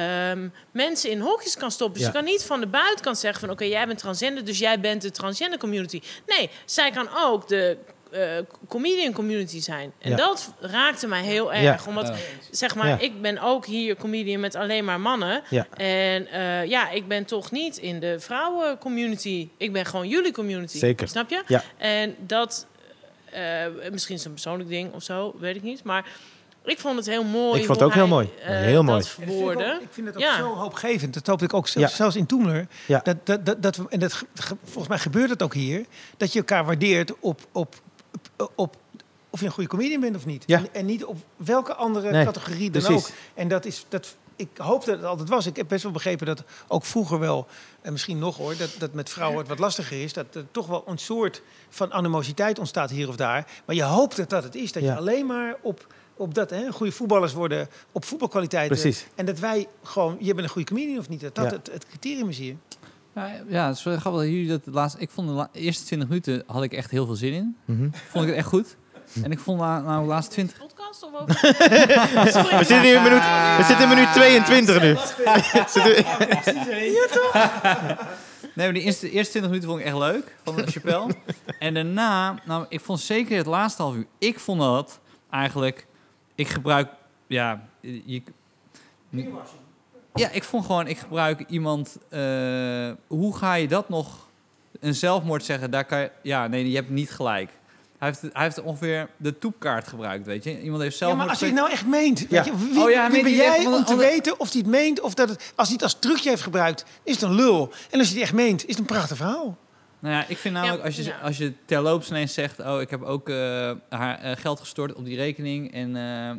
ehm, mensen in hokjes kan stoppen. Dus Ja. je kan niet van de buitenkant zeggen van... oké, jij bent transgender, dus jij bent de transgender community. Nee, zij kan ook de eh, comedian community zijn. En Ja. dat raakte mij heel erg. Ja. Omdat, Ja. zeg maar, Ja. ik ben ook hier comedian met alleen maar mannen. Ja. En eh, ja, ik ben toch niet in de vrouwen community. Ik ben gewoon jullie community. Zeker. Snap je? Ja. En dat, eh, misschien is het een persoonlijk ding of zo, weet ik niet. Maar ik vond het heel mooi. Ik vond het ook heel mooi. eh, Heel mooi. Dat Ik vind, het ook- verwoordde. ik vind het ook Ja. zo hoopgevend. Dat hoop ik ook zelfs, Ja. zelfs in Toemler. Ja. Dat, dat, dat, dat en dat, ge- ge- volgens mij gebeurt het ook hier. Dat je elkaar waardeert op, op, op, op of je een goede comedian bent of niet. Ja. En, en niet op welke andere Nee, categorie dan precies. ook. En dat is... Dat, ik hoop dat het altijd was. Ik heb best wel begrepen dat ook vroeger wel, en misschien nog hoor, dat, dat met vrouwen het wat lastiger is. Dat er toch wel een soort van animositeit ontstaat hier of daar. Maar je hoopt dat dat het is. Dat Ja. je alleen maar op, op dat, hè, goede voetballers worden, op voetbalkwaliteit. Precies. En dat wij gewoon, je bent een goede comedian of niet, dat dat Ja. het, het criterium is hier. Ja, ja, het is wel grappig dat jullie dat de laatste... Ik vond de la- eerste 20 minuten had ik echt heel veel zin in. Mhm. Vond ik het echt goed. En ik vond na, na de laatste 20... Podcast of over... [LAUGHS] We zitten, nu in minuut, we zitten in minuut 22 nu. [LAUGHS] Nee, maar die eerste, eerste 20 minuten vond ik echt leuk van de Chappelle. en daarna, nou, ik vond zeker het laatste half uur. Ik vond dat eigenlijk, ik gebruik, ja, je, ja, ik vond gewoon, ik gebruik iemand. eh, hoe ga je dat nog een zelfmoord zeggen? Daar kan je, ja, nee, je hebt niet gelijk. Hij heeft, hij heeft ongeveer de toepkaart gebruikt, weet je. Iemand heeft Ja, zelfmoord. maar als hij het nou echt meent, Ja. weet je, wie, Oh ja, wie ben jij om te weten of hij het meent of dat het, als hij het als trucje heeft gebruikt, is het een lul. En als hij het echt meent, is het een prachtig verhaal. Nou ja, ik vind namelijk Ja, als, je, ja. als je terloops ineens zegt... oh, ik heb ook eh, haar eh, geld gestort op die rekening... en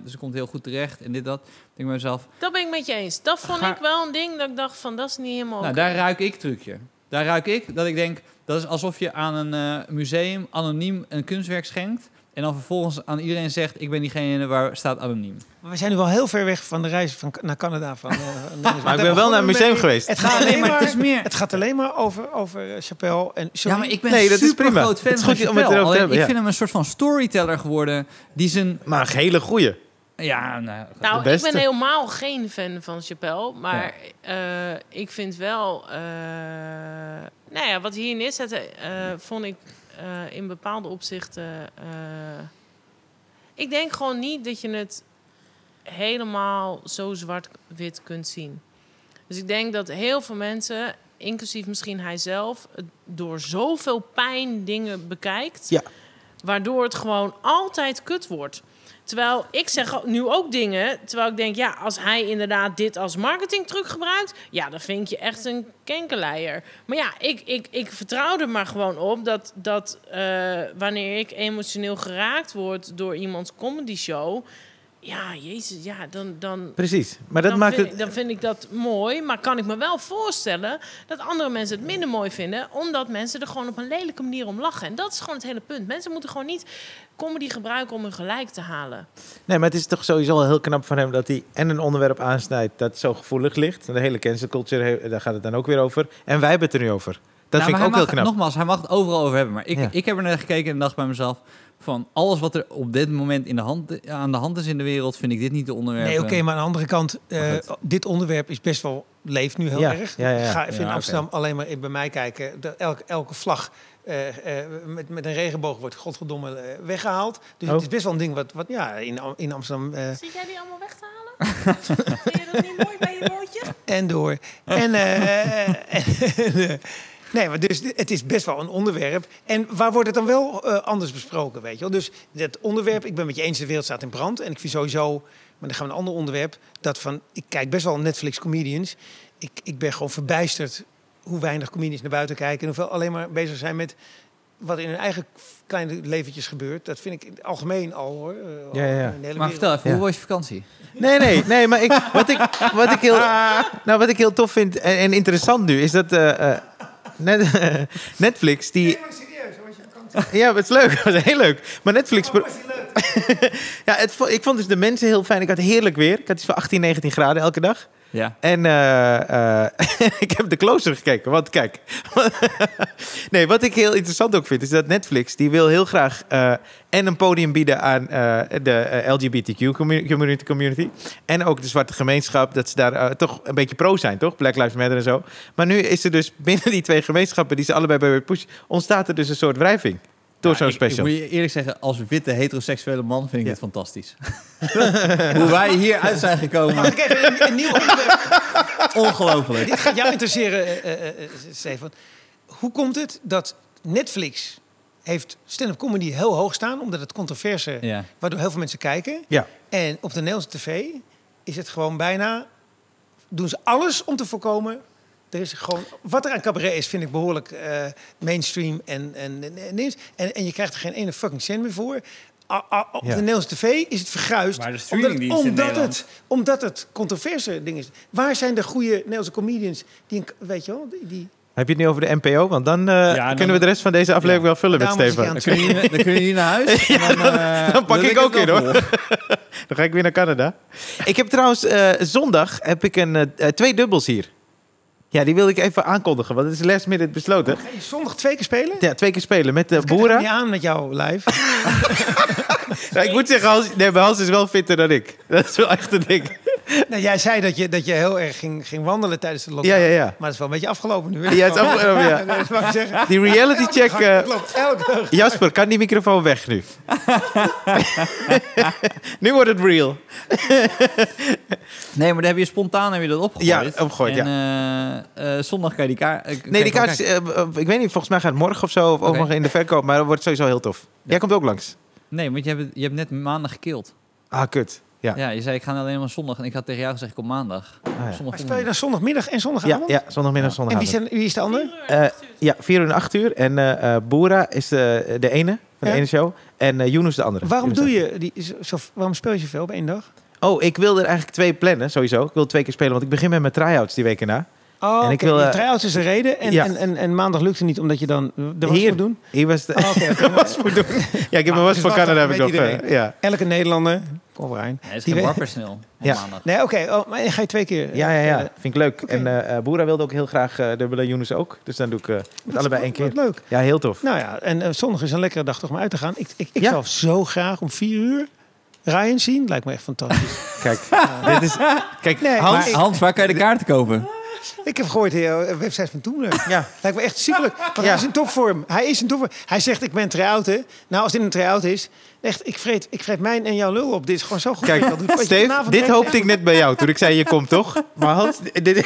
dus het komt heel goed terecht en dit, dat. denk ik bij mezelf, Dat ben ik met je eens. Dat vond Ga- ik wel een ding dat ik dacht van, dat is niet helemaal nou, daar ruik ik trucje. Daar ruik ik dat ik denk... dat is alsof je aan een museum anoniem een kunstwerk schenkt... en dan vervolgens aan iedereen zegt... ik ben diegene waar staat anoniem. Maar we zijn nu wel heel ver weg van de reis van, naar Canada. Van, eh, [LAUGHS] Dennis. Maar ik ben wel naar een museum mee. geweest. Het gaat alleen maar maar, het is meer- het gaat alleen maar over, over eh, Chappelle. En, sorry. Ja, maar ik ben Nee, dat is super prima. groot fan Het is van om het erover te hebben, Ik ja. vind hem een soort van storyteller geworden... die zijn... Maar een hele goeie. Ja, nou, Nou, ik ben helemaal geen fan van Chappelle. Maar eh, ik vind wel... eh, nou ja, wat hier neerzet, eh vond ik eh, in bepaalde opzichten... eh, ik denk gewoon niet dat je het helemaal zo zwart-wit kunt zien. Dus ik denk dat heel veel mensen, inclusief misschien hij zelf... het door zoveel pijn dingen bekijkt... Ja. waardoor het gewoon altijd kut wordt. Terwijl ik zeg nu ook dingen, terwijl ik denk, ja, als hij inderdaad dit als marketingtruc gebruikt, ja, dan vind je echt een kenkeleier. Maar ja, ik, ik, ik vertrouw er maar gewoon op dat, dat eh, wanneer ik emotioneel geraakt word door iemands comedy show, ja, jezus, ja, dan, dan, Precies. Maar dat dan, maakt vind, het... dan vind ik dat mooi. Maar kan ik me wel voorstellen dat andere mensen het minder mooi vinden. Omdat mensen er gewoon op een lelijke manier om lachen. En dat is gewoon het hele punt. Mensen moeten gewoon niet comedy gebruiken om hun gelijk te halen. Nee, maar het is toch sowieso wel heel knap van hem dat hij en een onderwerp aansnijdt dat zo gevoelig ligt. De hele cancel culture, daar gaat het dan ook weer over. En wij hebben het er nu over. Dat Nou, vind ik ook heel knap. Nogmaals, hij mag het overal over hebben. Maar ik, Ja. ik heb er naar gekeken en dacht bij mezelf... van alles wat er op dit moment in de hand, aan de hand is in de wereld... vind ik dit niet de onderwerp. Nee, oké, maar aan de andere kant, eh, dit onderwerp is best wel, leeft nu heel Ja, erg. ja, ja, ja. Ga even Ja, in. Amsterdam alleen maar bij mij kijken. De, elke, elke vlag eh, eh, met, met een regenboog wordt godverdomme eh, weggehaald. Dus Oh. het is best wel een ding wat, wat ja, in, in Amsterdam eh, Zit jij die allemaal weg te halen? [LAUGHS] Vind je dat niet mooi bij je bootje? en door. En, eh, [LAUGHS] en, eh, nee, maar dus het is best wel een onderwerp. En waar wordt het dan wel eh, anders besproken, weet je wel? Dus dat onderwerp, ik ben met je eens, de wereld staat in brand. En ik vind sowieso, maar dan gaan we een ander onderwerp, dat van, ik kijk best wel Netflix comedians. Ik, ik ben gewoon verbijsterd hoe weinig comedians naar buiten kijken. En hoeveel alleen maar bezig zijn met wat in hun eigen kleine leventjes gebeurt. Dat vind ik in het algemeen al hoor. eh, al Ja, ja, Maar vertel even, Ja. hoe was je vakantie? Nee, nee, nee, maar ik, wat, ik, wat, ik heel, [LAUGHS] nou, wat ik heel tof vind en, en interessant nu is dat eh, eh, net, [LAUGHS] Netflix die. serieus, hoe was je vakantie? Ja, het is leuk, [LAUGHS] het was heel leuk. Maar Netflix. Leuk? [LAUGHS] ja, het, ik vond dus de mensen heel fijn. Ik had heerlijk weer. Ik had iets van 18, 19 graden elke dag. Ja. En eh, eh, [LAUGHS] ik heb de closer gekeken. Want kijk. [LAUGHS] nee, wat ik heel interessant ook vind, is dat Netflix die wil heel graag eh, en een podium bieden aan de LGBTQ commu- community, community. En ook de zwarte gemeenschap. Dat ze daar toch een beetje pro zijn, toch? Black Lives Matter en zo. Maar nu is er dus [LAUGHS] binnen die twee gemeenschappen die ze allebei bij push, ontstaat er dus een soort wrijving. Door Ja, zo'n ik- special. Ik moet je eerlijk zeggen, als witte heteroseksuele man vind ik Ja. dit fantastisch. [LAUGHS] Hoe wij hieruit zijn Mag gekomen, ik even een, een nieuw onderwerp? [LAUGHS] ongelooflijk. Dit gaat jou interesseren, eh, eh, eh, Stefan. Hoe komt het dat Netflix heeft stand-up comedy heel hoog staan, omdat het controverse, Ja. waardoor heel veel mensen kijken. Ja. En op de Nederlandse tv is het gewoon bijna, doen ze alles om te voorkomen. Er is gewoon, wat er aan cabaret is, vind ik behoorlijk eh, mainstream en, en, en, en, en, en je krijgt er geen ene fucking cent meer voor. A- a- op Ja. de Nederlandse tv is het verguisd. Maar de omdat, omdat, het, omdat het controverse ding is. Waar zijn de goede Nederlandse comedians die, weet je wel, die, die Heb je het nu over de NPO? Want dan, eh, dan- kunnen we de rest van deze aflevering Ja. wel vullen met Daarom Stefan. aan Dan kun je, hier- dan kun je hier naar huis. [LAUGHS] dan, eh, dan pak ik ook in, hoor. [LAUGHS] Dan ga ik weer naar Canada. Ik heb trouwens zondag heb ik een, twee dubbels hier. Ja, die wilde ik even aankondigen, want het is last minute besloten. Ga je zondag twee keer spelen? Ja, twee keer spelen met de Ik ga Boera. niet aan met jou live. [LAUGHS] Nou, ik moet zeggen, Hans, nee, Hans is wel fitter dan ik. [LAUGHS] Dat is wel echt een ding. [LAUGHS] nou, jij zei dat je, dat je heel erg ging, ging wandelen tijdens de lockdown. Ja, ja, ja. Maar dat is wel een beetje afgelopen nu. hè? Ja, het is afgelopen, ja. [LAUGHS] Nee, dat wou ik zeggen. Die reality check... eh, Klopt, elke dag. Jasper, kan die microfoon weg nu? [LAUGHS] nu wordt het real. Nee, maar dan heb je spontaan heb je dat opgegooid. Ja, opgegooid, en, eh, eh, zondag kan je die kaart... Nee, die kaart, is, ik weet niet, volgens mij gaat het morgen of zo, of ook Oké. nog in de verkoop, maar dat wordt sowieso heel tof. Jij komt ook langs. Nee, want je hebt, je hebt net maandag gekild. Ah, kut. Ja. Ja, je zei ik ga alleen maar zondag. En ik had tegen jou gezegd, ik kom maandag. Ah, ja. Zondag Maar speel je dan zondagmiddag en zondagavond? ja, zondagmiddag, Ja. En wie zondagavond. is, er- wie is de ander? Eh, ja, 4 uur en 8 uur. En eh eh Boera is de, de ene van de Ja. ene show. En eh Yunus de andere. Waarom doe je die, zo- zo, waarom speel je zoveel op één dag? Oh, ik wil er eigenlijk twee plannen, sowieso. Ik wil twee keer spelen, want ik begin met mijn try-outs die weken na. Oh, En ik oké. wil, Je eh, try-outs is de reden. En, ja. en, en, en maandag lukte niet omdat je dan de was Hier. moet doen. Hier was de... Oh, oké, oké. [LAUGHS] was moet doen. Ja, ik heb mijn Nou, was dus van wacht, Canada heb ik nog. eh, iedereen. ja. Elke Nederlander, kom Rijn. Nee, het is Die geen Ja. maandag. Nee, oké. Oh, maar ga je twee keer? Ja, ja, ja. eh, Vind ik leuk. En eh eh, Boera wilde ook heel graag eh dubbele Yunus ook. Dus dan doe ik eh, met allebei één keer. Wat leuk. Ja, heel tof. Nou ja, en eh, zondag is een lekkere dag toch om uit te gaan. Ik, ik, ik Ja. zou zo graag om vier uur Ryan zien. Lijkt me echt fantastisch. [LAUGHS] Kijk, dit is... Kijk, Nee, Hans... Maar Hans, waar kan je de kaarten kopen? Ik heb gehoord de uh, website van Toemler. Ja. Lijkt me echt superleuk. Want Ja. hij is in topvorm. Hij is in topvorm. Hij zegt, ik ben try-out, hè. Nou, als dit een try-out is... Echt, ik vreet, ik vreet mijn en jouw lul op. Dit is gewoon zo goed. Kijk, dat doet. Steve, dit echt- hoopte ik net bij jou toen ik zei je komt toch? Maar Hans, dit... [LAUGHS]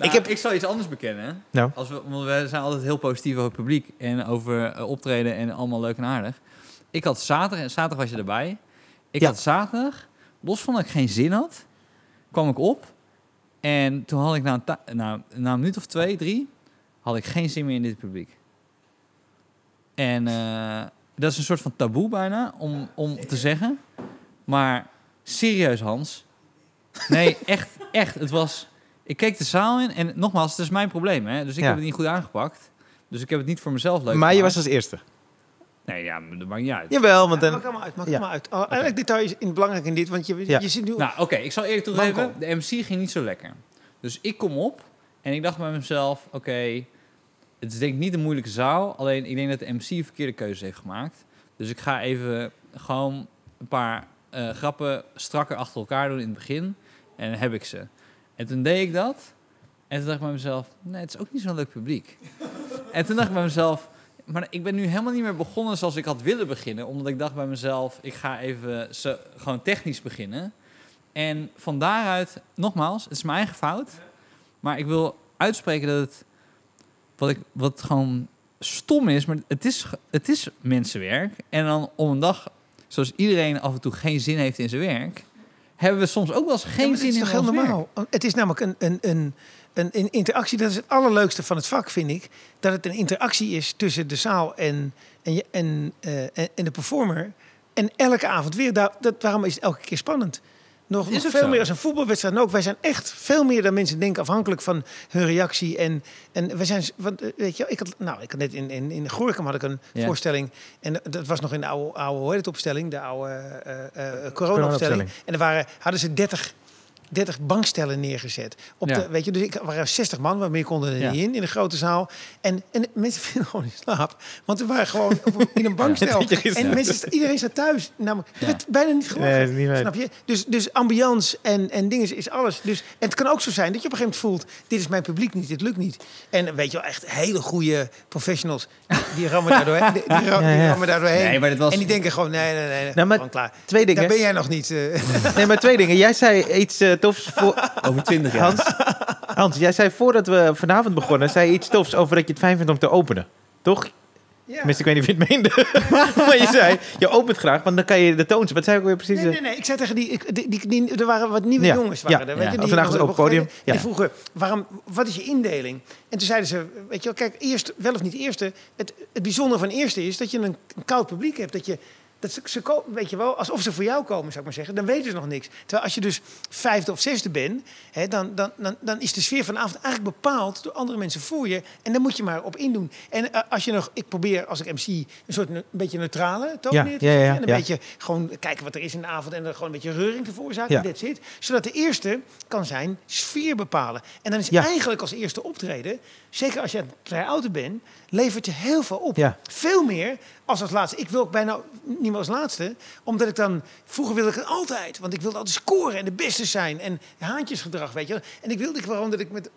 ik, heb, ik zal iets anders bekennen. Nou. Als we, want we zijn altijd heel positief over het publiek en over eh, optreden en allemaal leuk en aardig. Ik had zaterdag, zaterdag was je erbij. Ik Ja. had zaterdag, los van dat ik geen zin had, kwam ik op. En toen had ik na een, na, na een minuut of twee, drie, had ik geen zin meer in dit publiek. En eh, dat is een soort van taboe bijna om, om te zeggen. Maar serieus, Hans. Nee, [LAUGHS] echt, echt. Het was. Ik keek de zaal in en nogmaals, het is mijn probleem. Hè? Dus ik Ja. heb het niet goed aangepakt. Dus ik heb het niet voor mezelf leuk Maar je was als eerste. Nee, ja, maar dat maakt niet uit. Jawel, want Ja, dan... maak allemaal uit, maak Ja. allemaal uit. Oh, Eigenlijk detail is in belangrijk in dit, want je, Ja. je zit nu... Nou, oké, ik zal eerlijk toegeven. De MC ging niet zo lekker. Dus ik kom op en ik dacht bij mezelf: oké, het is denk ik niet een moeilijke zaal. Alleen ik denk dat de MC een verkeerde keuze heeft gemaakt. Dus ik ga even gewoon een paar eh, grappen strakker achter elkaar doen in het begin. En dan heb ik ze. En toen deed ik dat. En toen dacht ik bij mezelf: nee, het is ook niet zo'n leuk publiek. en toen dacht ik bij mezelf. Maar ik ben nu helemaal niet meer begonnen zoals ik had willen beginnen. Omdat ik dacht bij mezelf, ik ga even zo, gewoon technisch beginnen. En van daaruit, nogmaals, het is mijn eigen fout. Maar ik wil uitspreken dat het, wat, ik, wat gewoon stom is, maar het is, het is mensenwerk. En dan om een dag, zoals iedereen af en toe geen zin heeft in zijn werk, hebben we soms ook wel eens geen zin in ons werk. normaal? Het is namelijk een, een, een, een, een interactie. Dat is het allerleukste van het vak, vind ik. Dat het een interactie is tussen de zaal en, en, je, en, eh, en, en de performer. En elke avond weer. Daar, dat, waarom is het elke keer spannend? Nog, Is nog veel zo. meer als een voetbalwedstrijd. En ook wij zijn echt veel meer dan mensen denken afhankelijk van hun reactie. En, en we zijn, want, eh, weet je, ik had, nou, ik had net in, in, in Gorinchem had ik een Ja. voorstelling. En dat was nog in de oude, oude hoe heet het, opstelling, de oude eh, corona-opstelling. Corona-opstelling. En er waren, hadden ze 30, 30 bankstellen neergezet. Op Ja. de, weet je, dus ik waren 60 man, waar meer konden er Ja. niet in, in de grote zaal. En, en mensen [LAUGHS] vielen gewoon in slaap. Want we waren gewoon op in een [LAUGHS] bankstel. En mensen, iedereen staat thuis. Namelijk, Ja. werd bijna niet. Nee, waar. Snap je? Dus, dus ambiance en, en dingen is- alles. Dus, en het kan ook zo zijn dat je op een gegeven moment voelt... dit is mijn publiek niet, dit lukt niet. En weet je wel, echt hele goede professionals... die rammen daar doorheen. Die, die ra- [LAUGHS] Ja, die ja. rammen daar doorheen. Nee, maar dit was- En die denken gewoon, nee, nee, nee, Nou, maar gewoon klaar. Twee Daar dingen. ben jij nog niet... eh, Nee, maar twee dingen. Jij zei iets eh, tofs voor... [LAUGHS] Over 20 jaar. Hans, Hans, jij zei voordat we vanavond begonnen... zei iets tofs over dat je het fijn vindt om te openen. Toch? ja. Tenminste, ik weet niet of je het meende. [LAUGHS] maar je zei, je opent graag, want dan kan je de toon... Wat zei ik weer precies? Nee, nee, nee. Ik zei tegen die, ik, die, die, die- er waren wat nieuwe Ja, jongens. ja, Waren er, weet ja. je, Of die vandaag op het podium, ja. Die vroegen, waarom, wat is je indeling? En toen zeiden ze, weet je wel, kijk, eerst, wel of niet eerste. Het, het bijzondere van eerste is dat je een, een koud publiek hebt. Dat je, dat ze, ze ko- weet je wel, alsof ze voor jou komen, zou ik maar zeggen. Dan weten ze nog niks. Terwijl als je dus vijfde of zesde bent, hè, dan, dan, dan, dan is de sfeer van de avond eigenlijk bepaald door andere mensen voor je. En daar moet je maar op indoen. En eh, als je nog, ik probeer als ik MC een soort ne- een beetje neutrale toon Ja, neer te ja, ja. En een ja. beetje gewoon kijken wat er is in de avond en er gewoon een beetje reuring te veroorzaken. That's it. Zodat de eerste kan zijn sfeer bepalen. En dan is eigenlijk als eerste optreden, zeker als je een vrij ouder bent, levert je heel veel op. Ja. Veel meer als als laatste. Ik wil ook bijna niet meer als laatste, omdat ik dan... Vroeger wilde ik het altijd, want ik wilde altijd scoren en de beste zijn. En haantjesgedrag, weet je. En ik wilde gewoon dat ik met...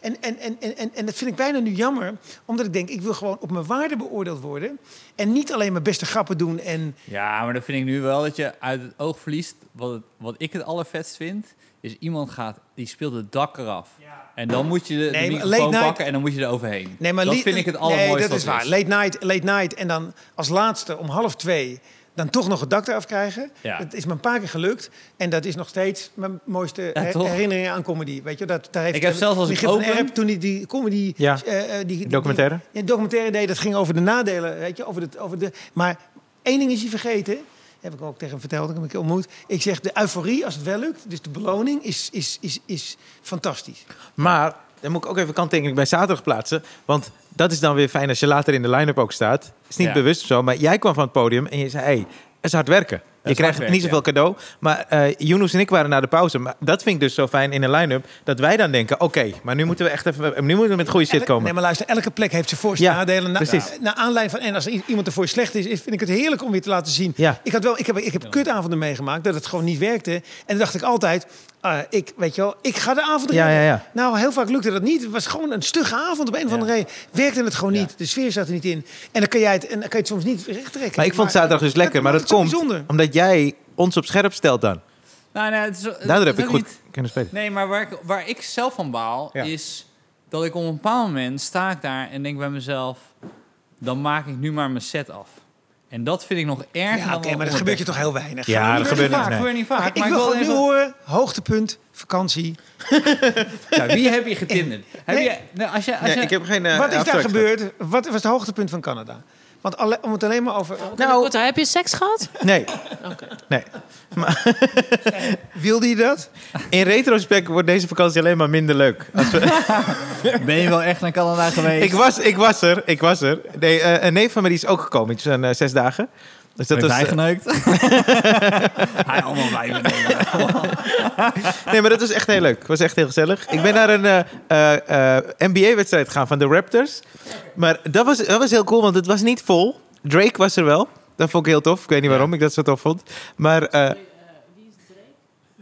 En, en, en, en, en, en dat vind ik bijna nu jammer, omdat ik denk, ik wil gewoon op mijn waarde beoordeeld worden. En niet alleen mijn beste grappen doen en... Ja, maar dan vind ik nu wel dat je uit het oog verliest. Wat, het- wat ik het allervetst vind, is iemand gaat, die speelt het dak eraf. En dan moet je de, de Nee, maar microfoon pakken en dan moet je er overheen. Nee, maar dat vind ik het Nee, allermooiste. dat is waar. Late night, late night. En dan als laatste om half twee dan toch nog het dak eraf krijgen. Ja. Dat is me een paar keer gelukt. En dat is nog steeds mijn mooiste Ja, her- toch? herinnering aan comedy. Weet je, dat, daar heeft Ik heb zelfs als ik open- Erp, toen hij die comedy... Ja. eh, eh, die, die- Documentaire? Die, ja, documentaire deed, dat ging over de nadelen. Weet je, over de, over de, maar één ding is hij vergeten. Heb ik ook tegen hem verteld, ik heb hem ontmoet. Ik zeg, de euforie, als het wel lukt, dus de beloning, is, is, is, is fantastisch. Maar dan moet ik ook even kanttekening bij zaterdag plaatsen. Want dat is dan weer fijn als je later in de line-up ook staat. Is niet Ja. bewust of zo, maar jij kwam van het podium en je zei... Hey, het is hard werken. Je krijgt niet zoveel cadeau. Maar eh Yunus en ik waren naar de pauze. Maar dat vind ik dus zo fijn in een line-up. Dat wij dan denken, oké, maar nu moeten we echt even... Nu moeten we met goede shit komen. Nee, maar luister, elke plek heeft zijn voor- en Ja, nadelen. Na, precies. Naar aanleiding van, en als iemand ervoor slecht is, vind ik het heerlijk om weer te laten zien. Ja. Ik, had wel, ik heb, ik heb kutavonden meegemaakt dat het gewoon niet werkte. En dan dacht ik altijd, ah, ik, weet je wel, ik ga de avond Ja, ja, ja. Nou, heel vaak lukte dat niet. Het was gewoon een stugge avond op een of andere reden. Werkte het gewoon Ja. niet. De sfeer zat er niet in. En dan kan, jij het, en dan kan je het soms niet recht trekken. Maar ik vond zaterdag dus lekker. Maar dat komt bijzonder. omdat jij ons op scherp stelt dan. Nou, nee, het is, het Daardoor heb ik goed niet- kunnen spelen. Nee, maar waar ik, waar ik zelf van baal, Ja. is dat ik op een bepaald moment sta ik daar en denk bij mezelf, dan maak ik nu maar mijn set af. En dat vind ik nog erger Ja, dan oké, maar dat gebeurt je toch heel weinig. Ja, dat gebeurt niet, vaak, nee. gebeurt niet vaak. Ik maar wil ik wil gewoon nu horen, hoogtepunt, vakantie. [LAUGHS] Ja, wie heb je getinderd? Heb Nee. je, nou, als je, als Nee, je, ik heb geen eh, Wat is daar gebeurd? Wat was het hoogtepunt van Canada? Want alle, om het alleen maar over... Nou, Goed, heb je seks gehad? Nee, Oké. nee. [LAUGHS] Wilde je dat? In retrospect wordt deze vakantie alleen maar minder leuk. Als we- [LAUGHS] ben je wel echt naar Canada geweest? ik, was, ik was er, ik was er. Nee, eh, een neef van me die is ook gekomen. Het zijn eh, zes dagen. Dus dat hij eh, geneukt? [LAUGHS] Hij allemaal wijven. [LAUGHS] nee, maar dat was echt heel leuk. Het was echt heel gezellig. Ik ben naar een eh, eh, NBA-wedstrijd gegaan van de Raptors. Maar dat was, dat was heel cool, want het was niet vol. Drake was er wel. Dat vond ik heel tof. Ik weet niet waarom ik dat zo tof vond. Maar eh,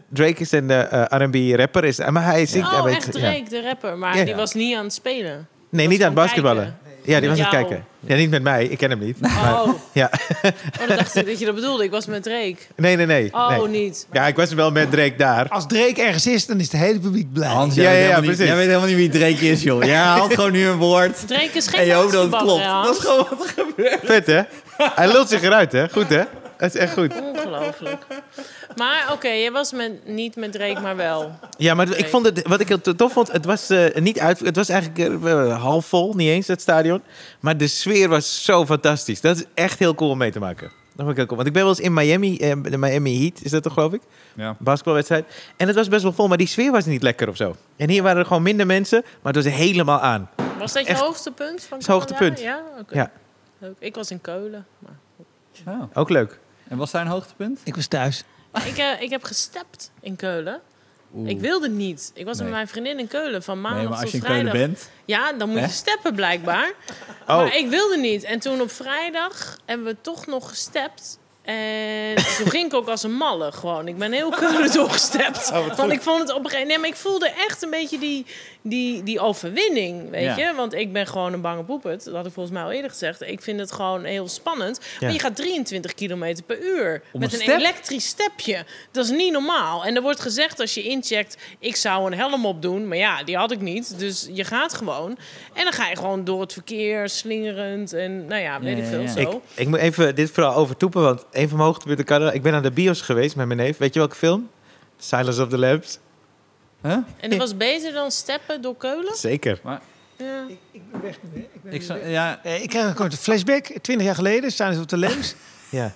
Drake is een eh, R&B-rapper. Is, maar hij zingt... Oh, echt ja. Drake, de rapper. Maar Ja. die was niet aan het spelen. Nee, niet aan het basketballen. kijken. Ja, die was aan het kijken. Ja, niet met mij. Ik ken hem niet. Maar, Oh, [LAUGHS] ja. oh dan dacht ik dat je dat bedoelde. Ik was met Drake. Nee, nee, nee. Oh, nee. niet. Ja, ik was wel met Drake daar. Als Drake ergens is, dan is het hele publiek blij. Hans, Ja, jij, ja, weet ja, helemaal niet, precies. jij weet helemaal niet wie Drake is, joh. Jij haalt [LAUGHS] gewoon nu een woord. Drake is geen En je hoopt dat het klopt. Dat is gewoon wat er gebeurt. Vet, hè? Hij lult zich eruit, hè? Goed, hè? Dat is echt goed. Ongelooflijk. Maar oké, je was met, niet met Drake, maar wel. Ja, maar ik vond het, wat ik heel tof vond, het was eh, niet uit, het was eigenlijk eh, half vol, niet eens het stadion, maar de sfeer was zo fantastisch. Dat is echt heel cool om mee te maken. Dat vond ik heel cool. Want ik ben wel eens in Miami, eh, de Miami Heat, is dat toch geloof ik? Ja. Basketbalwedstrijd. En het was best wel vol, maar die sfeer was niet lekker of zo. En hier waren er gewoon minder mensen, maar het was helemaal aan. Was dat je Echt. hoogste punt van Het hoogste Canada? punt. Ja, oké. Ja. Leuk. Ik was in Keulen. Maar... Oh. Ook leuk. En was daar een hoogtepunt? Ik was thuis. Ik, eh, ik heb gestept in Keulen. Ik wilde niet. Ik was Nee. met mijn vriendin in Keulen van maandag Nee, maar als tot je in Keulen vrijdag. bent... Ja, dan moet je steppen blijkbaar. Oh, Maar ik wilde niet. En toen op vrijdag hebben we toch nog gestept. En toen ging ik ook als een malle gewoon. Ik ben heel [LAUGHS] keurig doorgestept. Oh, Want ik vond het op een gegeven Nee, maar ik voelde echt een beetje die, die, die overwinning, weet Ja. je. Want ik ben gewoon een bange poepet. Dat had ik volgens mij al eerder gezegd. Ik vind het gewoon heel spannend. Ja. Maar je gaat 23 kilometer per uur. Om met een step? elektrisch stepje. Dat is niet normaal. En er wordt gezegd als je incheckt... ik zou een helm op doen. Maar ja, die had ik niet. Dus je gaat gewoon. En dan ga je gewoon door het verkeer, slingerend. En nou ja, weet Ja, ik veel ja. zo. ik, ik moet even dit verhaal overtoepen, want een van mijn hoogtepunten in Canada, ik ben naar de bios geweest met mijn neef. Weet je welke film? Silence of the Lambs. Huh? En dat was beter dan steppen door Keulen? Zeker. Ja. Ik, ik ben weg. Ik, ben Ik, nu zou- weg. ja, Eh, ik krijg een korte flashback. Twintig jaar geleden ze op de Lems. Ja.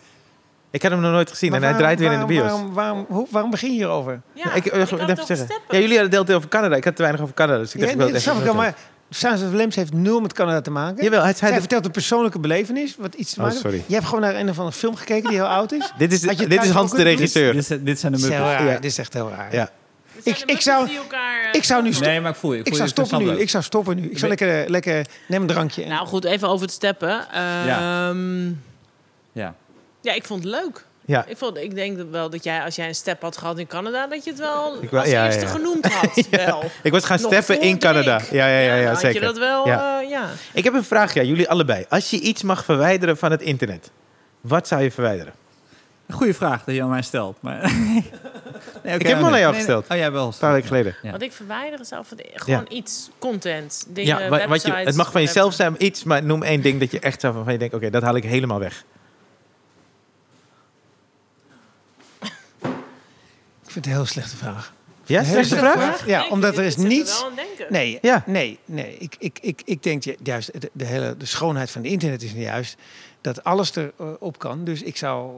Ik had hem nog nooit gezien Maar en hij waarom- draait weer in de bios. Waarom, waarom, hoe- waarom begin je hierover? Ja, ik, ik eh, even zeggen. Ja, jullie hadden het deelt over Canada. Ik had te weinig over Canada, dus ik dacht, Ja, ik even wel, maar Silence of the Lambs heeft nul met Canada te maken. Jawel, hij. Hij de- vertelt een persoonlijke belevenis, wat iets te Oh, sorry. Je hebt gewoon naar een of andere film gekeken die heel oud is. Dit is, dit is Hans de regisseur. Dit, is- dit zijn de muppets. raar. Ja. Dit is echt heel raar. Ja. Ik- ik zou- elkaar, eh, Ik zou nu stoppen. Nee, maar ik voel je. Ik zou stoppen nu. Ik zou stoppen nu. Ik zou lekker, lekker neem een drankje. Nou goed, even over het steppen. Ehm, Ja. ja, ik vond het leuk. Ja. Ik, vond, ik denk dat wel dat jij, als jij een step had gehad in Canada, dat je het wel Ik wel- als ja, eerste ja. genoemd [LAUGHS] had. wel. Ik was gaan Nog steppen in Canada. Ja, ja, ja, ja, zeker. je dat wel, Ja. Ik heb een vraag, ja, jullie allebei. Als je iets mag verwijderen van het internet, wat zou je verwijderen? Goeie vraag dat je aan mij stelt. Maar... [LAUGHS] nee, oké, Ik heb hem al nee, aan jou gesteld. nee. Oh, jij wel. Een paar weken geleden. Ja. Wat ik verwijderen zou gewoon iets, content, dingen, Ja, wa- wat je, websites, het mag van jezelf zijn, iets, maar noem één ding dat je echt zou van je denkt, oké, dat haal ik helemaal weg. Vind het een heel slechte vraag. Ja, slechte slechte vraag? Ja, omdat er is niets... wel aan denken. Nee, Ja. nee, nee. Ik, ik, ik, ik denk ju- juist, de, de hele de schoonheid van het internet is nu juist dat alles erop op kan. Dus ik zou,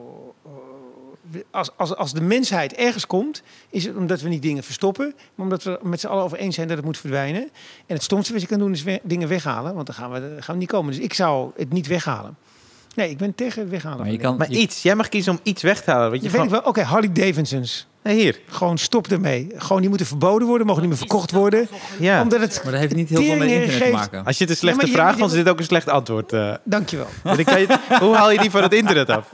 eh, als, als, als de mensheid ergens komt, is het omdat we niet dingen verstoppen, maar omdat we met z'n allen over eens zijn dat het moet verdwijnen. En het stomste wat je kan doen is we- dingen weghalen, want dan gaan we, gaan we niet komen. Dus ik zou het niet weghalen. Nee, ik ben tegen het weghalen. Maar je kan... Maar je- iets, jij mag kiezen om iets weg te halen. Je, ik wel. Oké, Harley Davidsons. Nee, hier. Gewoon stop ermee. Gewoon, die moeten verboden worden, mogen niet meer verkocht worden. Ja. Omdat het... Maar dat heeft niet heel veel met internet te maken. Als je het een slechte Ja, je- vraag vond, is dit ook een slecht antwoord. eh. Dankjewel. Want ik kan je- hoe haal je die van het internet af?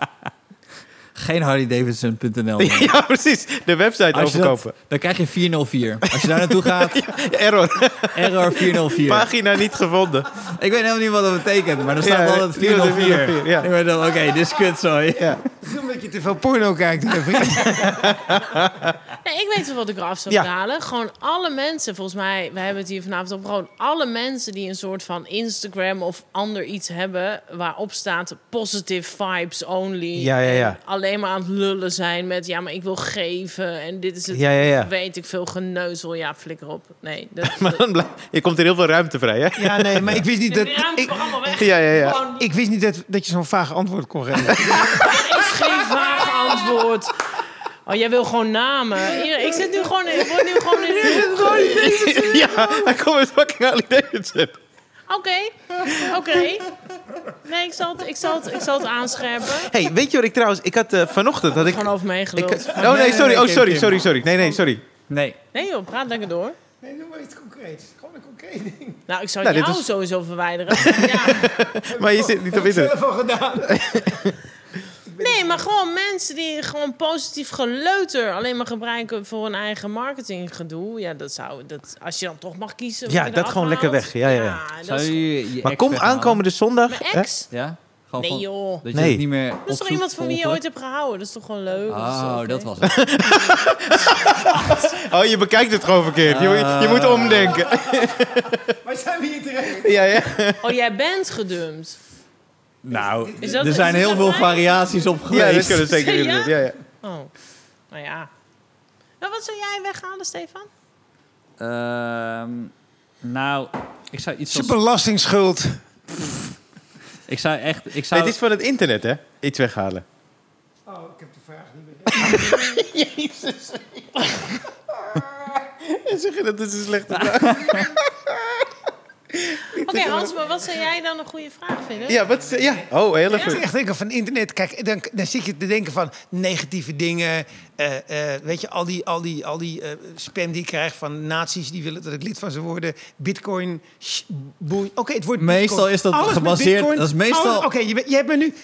Geen harleydavidson.nl. [LAUGHS] ja, precies. De website Als je dat- overkopen. dan krijg je 404. Als je daar naartoe [LAUGHS] gaat, Error. error 404. Pagina niet gevonden. Ik weet helemaal niet wat dat betekent, maar er staat Ja, was er 404. 404, ja. Ik dan, oké, dit is kutzooi. Ja. Omdat je te veel porno kijkt. hè, vriend. [LAUGHS] Nee, ik weet wel wat ik eraf zou Ja. halen. Gewoon alle mensen, volgens mij, we hebben het hier vanavond over, gewoon alle mensen die een soort van Instagram of ander iets hebben waarop staat positive vibes only. Ja, ja, ja. En alleen maar aan het lullen zijn met, ja, maar ik wil geven en dit is het, Ja, ja, ja. weet ik veel, geneuzel. Ja, flikker op. Nee, [LAUGHS] dat, Maar dan blijft, je komt er heel veel ruimte vrij, hè? Ja, nee, maar ik wist niet dat... Ik, weg. Ja, ja, ja. Gewoon, ik wist niet dat, dat je zo'n vaag antwoord kon geven. [LAUGHS] er is geen vaag antwoord. Oh, jij wil gewoon namen. Hier, ik zit nu gewoon, ik word nu gewoon in... [LAUGHS] ja, hij komt met fucking Harley Davidson. Oké, oké. Nee, ik zal, het, ik, zal het, ik zal het aanscherpen. hey, weet je wat ik trouwens... Ik had eh, vanochtend... Dat ik, Gewoon over me heen ik, geluld. oh nee, sorry. Oh, sorry, sorry, sorry. Nee, nee, sorry. Nee. Nee joh, praat lekker door. Nee, doe maar iets concreets. Gewoon een concreet ding. Nou, ik zou Nou, dit jou is- sowieso verwijderen. [LAUGHS] ja. Maar je zit niet op internet. zelf al gedaan. [LAUGHS] Nee, maar gewoon mensen die gewoon positief geleuter alleen maar gebruiken voor hun eigen marketinggedoe. Ja, dat zou... Dat, als je dan toch mag kiezen... Ja, dat gewoon lekker weg. Ja, ja, ja. Zou je je Maar kom aankomende zondag... Mijn hè? ex? Ja? Gewoon Nee van- joh. Dat je Nee. het niet meer Dat is toch iemand van wie je ooit hebt gehouden? Dat is toch gewoon leuk? Oh, dat was het. [LAUGHS] [LAUGHS] Oh, je bekijkt het gewoon verkeerd. Je, moet- je moet omdenken. [LAUGHS] Maar zijn we hier terecht? ja, ja. Oh, jij bent gedumpt. Nou, Is dat- er is zijn heel veel waar? variaties op Ja, geweest. dat kunnen zeker Ja? doen. Ja, ja. Oh, nou ja. Nou, wat zou jij weghalen, Stefan? Ehm, nou, ik zou iets als... belastingsschuld. Ik zou echt... Ik Nee, zou, het is van het internet, hè? Iets weghalen. Oh, ik heb de vraag niet meer. [LAUGHS] Jezus. En zeg je dat is een slechte vraag? Oké, Hans, maar wat zou jij dan een goede vraag vinden? Ja, wat. Ja. Oh, heel Ik goed. echt denken van internet. Kijk, dan, dan zit je te denken van negatieve dingen. eh, eh, weet je, al die, al die, al die eh, spam die ik krijg van nazi's die willen dat ik lid van ze worden. Bitcoin, boei. Oké, het wordt Meestal Bitcoin. is dat Alles gebaseerd- Bitcoin, dat is meestal- Oké, je, je hebt me nu...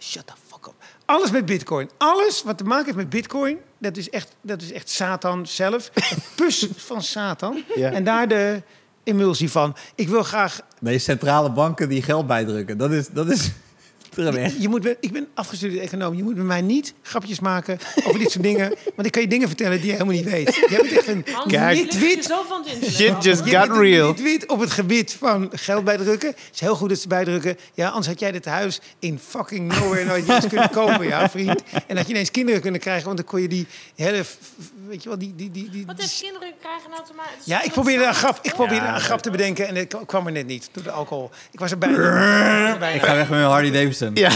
Shut the fuck up. Alles met bitcoin. Alles wat te maken heeft met bitcoin, dat is echt, dat is echt Satan zelf. Een pus van Satan. Ja. En daar de emulsie van. Ik wil graag Nee, centrale banken die geld bijdrukken. Dat is... Dat is terecht. Je moet, ik ben afgestudeerd econoom. Je moet met mij niet grapjes maken over dit soort dingen. Want ik kan je dingen vertellen die je helemaal niet weet. Je bent echt een je je Wit. Shit just Je got real. wit op het gebied van geld bijdrukken. Het is heel goed dat ze bijdrukken. Ja, anders had jij dit huis in fucking nowhere nooit eens kunnen [LAUGHS] kopen, ja, vriend. En had je ineens kinderen kunnen krijgen, want dan kon je die hele, weet je wel, die... die, die, die Wat heeft kinderen krijgen nou te maken? ja, ik probeerde een grap, ik probeerde Ja, een grap te bedenken en het kwam er net niet door de alcohol. Ik was erbij. Ik ga weg met mijn Harley Davidson. Ja,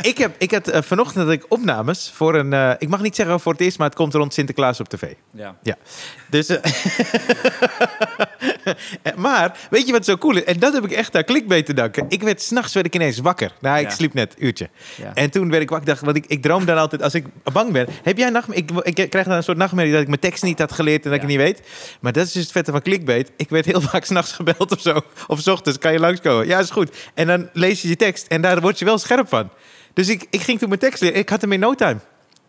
ik, heb, ik had eh, vanochtend had ik opnames voor een... eh, ik mag niet zeggen voor het eerst, maar het komt rond Sinterklaas op tv. Ja. Dus, eh, eh, [LAUGHS] [LAUGHS] maar, weet je wat zo cool is? En dat heb ik echt aan clickbait te danken. Ik werd s'nachts werd ik ineens wakker. Nou, ik Ja. sliep net een uurtje. Ja. En toen werd ik wakker, dacht, want ik, ik droom dan altijd als ik bang ben. Heb jij nachtmerrie? Ik, ik krijg dan een soort nachtmerrie dat ik mijn tekst niet had geleerd en dat ik het niet weet. Maar dat is dus het vette van clickbait. Ik werd heel [LAUGHS] vaak s'nachts gebeld of zo. Of 's ochtends, kan je langskomen? Ja, is goed. En dan lees je je tekst en daar word je wel scherp van. Dus ik, ik ging toen mijn tekst leren. Ik had hem in no time.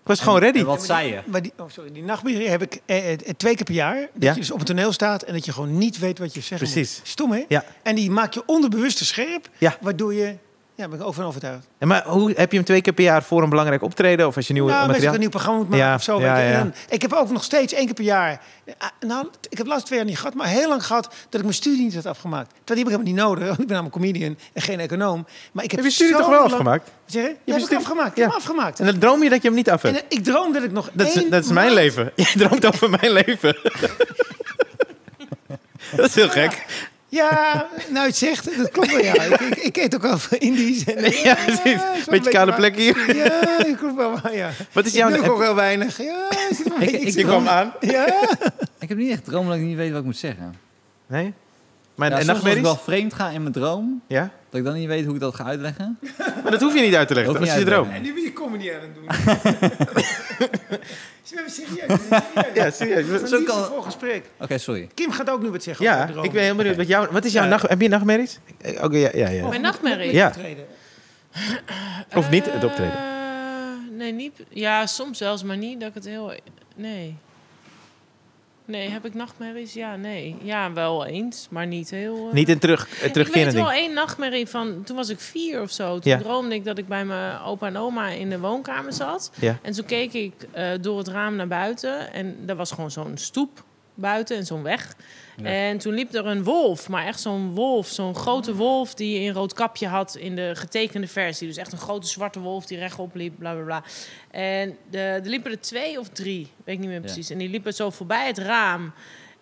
Ik was gewoon ready. En wat zei je? Maar die, oh, sorry, die nachtmerrie heb ik eh, eh, twee keer per jaar. Dat Ja. je dus op een toneel staat en dat je gewoon niet weet wat je zegt. Precies. Stom, hè? Ja. En die maak je onderbewust scherp. Ja. Waardoor je... Ja, ben ik over en overtuigd. En maar hoe, heb je hem twee keer per jaar voor een belangrijk optreden? Of als je nieuw nou, materiaal... een nieuw programma moet maken Ja, of zo. ja, ja. En ik heb ook nog steeds één keer per jaar... ah, Nou, ik heb de laatste twee jaar niet gehad, maar heel lang gehad... dat ik mijn studie niet had afgemaakt. Die heb ik helemaal niet nodig. [LAUGHS] want Ik ben namelijk comedian en geen econoom. Maar ik heb, Heb je studie toch wel lang- afgemaakt? Zeg je? Ja, je heb ik studie- afgemaakt. Ik Ja. heb afgemaakt. En dan droom je dat je hem niet af En hebt. eh, ik droom dat ik nog Dat is, dat is mijn leven. [LAUGHS] Jij droomt over mijn leven. [LAUGHS] dat is heel gek. Ja, nou het zegt, dat klopt wel ja. [LAUGHS] Ik, ik, ik eet ook wel van Indisch. En, Ja, precies. zo'n Beetje kale waar. plek hier. Ja, ik klopt wel ja. Wat is Ik jouw... doe ook wel weinig. Ja, Ik- ik- Je kwam aan. Ja. Ik heb niet echt droom dat ik niet weet wat ik moet zeggen. Nee? Maar Ja, en soms als ik nachtmerries? wel vreemd ga in mijn droom, Ja? dat ik dan niet weet hoe ik dat ga uitleggen. Maar dat hoef je niet uit te leggen. Dat is je droom. En nu ben je comedy aan het doen. [LAUGHS] Serieus? serieus? Ja, serieus. Dat is Zo niet kan- zo'n vol gesprek. Oké, sorry. Kim gaat ook nu wat zeggen Ja, over de droom. ik ben heel benieuwd. Wat jouw, wat is jouw Ja. nacht... Heb je nachtmerries? Eh, Oké, ja, ja, ja. Mijn nachtmerrie? Ja. Optreden. Of niet, het optreden. Eh, nee, niet. Ja, soms zelfs, maar niet dat ik het heel. Nee. Nee, heb ik nachtmerries? Ja, nee. Ja, wel eens, maar niet heel. eh. Niet een terug, een Ik weet wel één nachtmerrie van. Toen was ik vier of zo. Toen Ja. droomde ik dat ik bij mijn opa en oma in de woonkamer zat. Ja. En toen keek ik eh, door het raam naar buiten. En er was gewoon zo'n stoep buiten en zo'n weg. Ja. En toen liep er een wolf, maar echt zo'n wolf. Zo'n grote wolf die je in rood kapje had in de getekende versie. Dus echt een grote zwarte wolf die rechtop liep, bla bla bla. En de, er liepen er twee of drie, weet ik niet meer Ja. precies. En die liepen zo voorbij het raam.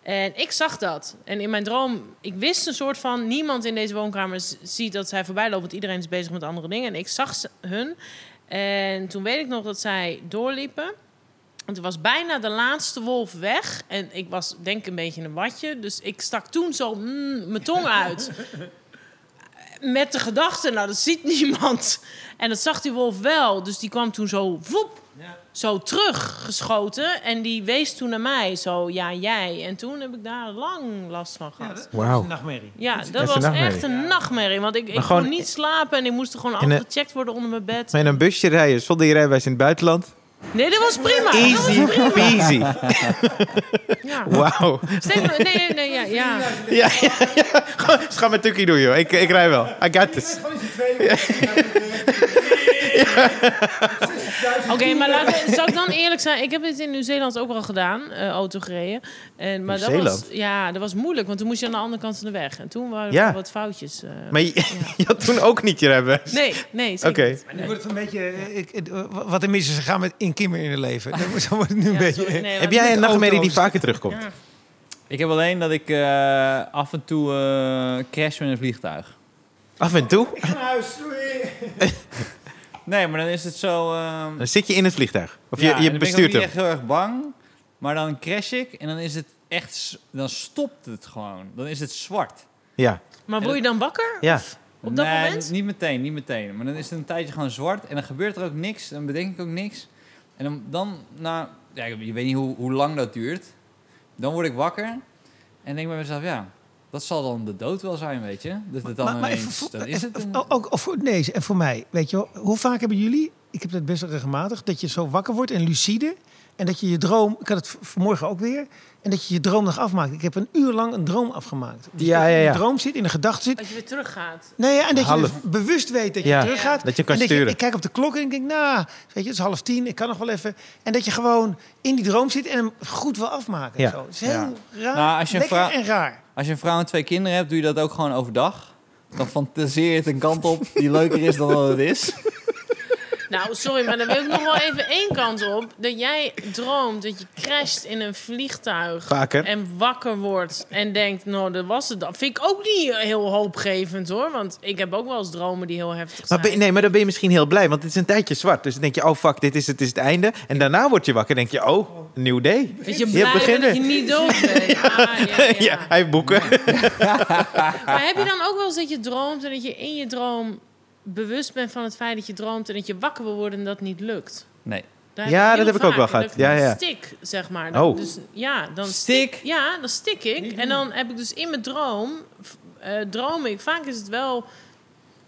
En ik zag dat. En in mijn droom, ik wist een soort van... niemand in deze woonkamer ziet dat zij voorbij lopen... want iedereen is bezig met andere dingen. En ik zag ze, hun. En toen weet ik nog dat zij doorliepen. En toen was bijna de laatste wolf weg. En ik was denk ik een beetje een watje. Dus ik stak toen zo mm, mijn tong uit. [LAUGHS] Met de gedachte, nou dat ziet niemand. En dat zag die wolf wel. Dus die kwam toen zo woep, zo teruggeschoten. En die wees toen naar mij. Zo, ja jij. En toen heb ik daar lang last van Ja, gehad. dat Wauw. is een nachtmerrie. Ja, dat een was nachtmerrie. echt een nachtmerrie. Want ik, kon niet slapen en ik moest er gewoon afgecheckt worden onder mijn bed. Maar in een busje rijden zonder je rijbewijs in het buitenland. Nee, dat was prima. Dat was Easy prima. peasy. [LAUGHS] Ja. Wauw. Me- nee, nee, nee, ja, ja. Ja, ja, ja. Gewoon, Ga met Tukkie doen, joh. Ik, ik rij wel. I got this. [LAUGHS] Oké, maar laten, zal ik dan eerlijk zijn? Ik heb dit in Nieuw-Zeeland ook al gedaan, eh auto gereden. En, maar dat was, ja, dat was moeilijk, want toen moest je aan de andere kant van de weg. En toen waren er Ja. wat foutjes. eh. Maar je, [LAUGHS] je had toen ook niet je rijbewijs. Nee, nee, zeker Oké. Maar nu wordt het een beetje... eh, ik, wat er mis is gegaan met in Kimmer in het leven. Dat- wordt het nu een Ja, beetje... sorry, nee, Heb jij een nachtmerrie die vaker terugkomt? Ja. Ik heb alleen dat ik eh, af en toe eh, crash met een vliegtuig. Af en toe. Ik ga naar huis, doei. [LAUGHS] Nee, maar dan is het zo... ehm, Dan zit je in het vliegtuig. Of ja, je, en je dan ben ik ook bestuurt niet hem. echt heel erg bang. Maar dan crash ik en dan is het echt... s- Dan stopt het gewoon. Dan is het zwart. Ja. Maar word je dan wakker? Ja. Op dat nee, moment? niet meteen, niet meteen. Maar dan is het een tijdje gewoon zwart en dan gebeurt er ook niks. Dan bedenk ik ook niks. En dan, dan nou, ja, je weet niet hoe, hoe lang dat duurt. Dan word ik wakker en denk bij mezelf, ja, dat zal dan de dood wel zijn, weet je. Dat het dan Maar- maar ineens, dan is het een... Ook, ook voor, nee, en voor mij. Weet je wel, hoe vaak hebben jullie, ik heb dat best wel regelmatig, dat je zo wakker wordt en lucide. En dat je je droom, ik had het vanmorgen ook weer, en dat je je droom nog afmaakt. Ik heb een uur lang een droom afgemaakt. Dus Ja, dat je ja, in een droom zit, in een gedachte zit. Als je weer teruggaat. Nee, ja, en dat je dus bewust weet dat je Ja, teruggaat. dat je kan en sturen. ik kijk op de klok en ik denk, nou, weet je, het is half tien, ik kan nog wel even. En dat je gewoon in die droom zit en hem goed wil afmaken. en Ja. Zo. Het is heel Ja. raar, Nou, als je een lekker vrouw- en raar. Als je een vrouw en twee kinderen hebt, doe je dat ook gewoon overdag. Dan fantaseer je het een kant op die leuker is dan dat het is. Nou, sorry, maar dan wil ik nog wel even één kant op. Dat jij droomt dat je crasht in een vliegtuig. Vaker. En wakker wordt en denkt, nou, dat was het dan. Vind ik ook niet heel hoopgevend, hoor. Want ik heb ook wel eens dromen die heel heftig Maar zijn. ben, nee, maar dan ben je misschien heel blij, want het is een tijdje zwart. Dus dan denk je, oh fuck, dit is het, dit is het einde. En daarna word je wakker en denk je, oh, een nieuw day. Dat je Je blij bent dat je niet dood bent. [LAUGHS] Ah, ja, ja. [LAUGHS] Ja, hij heeft boeken. Maar heb je dan ook wel eens dat je droomt en dat je in je droom bewust bent van het feit dat je droomt en dat je wakker wil worden en dat niet lukt? Nee. Daar Ja, dat heb ik ook wel gehad. Ja, dan ja. Stik, zeg maar. Oh. Dus, ja, dan Stik? Ja, dan stik ik. En dan heb ik dus in mijn droom, f- eh, droom ik, vaak is het wel...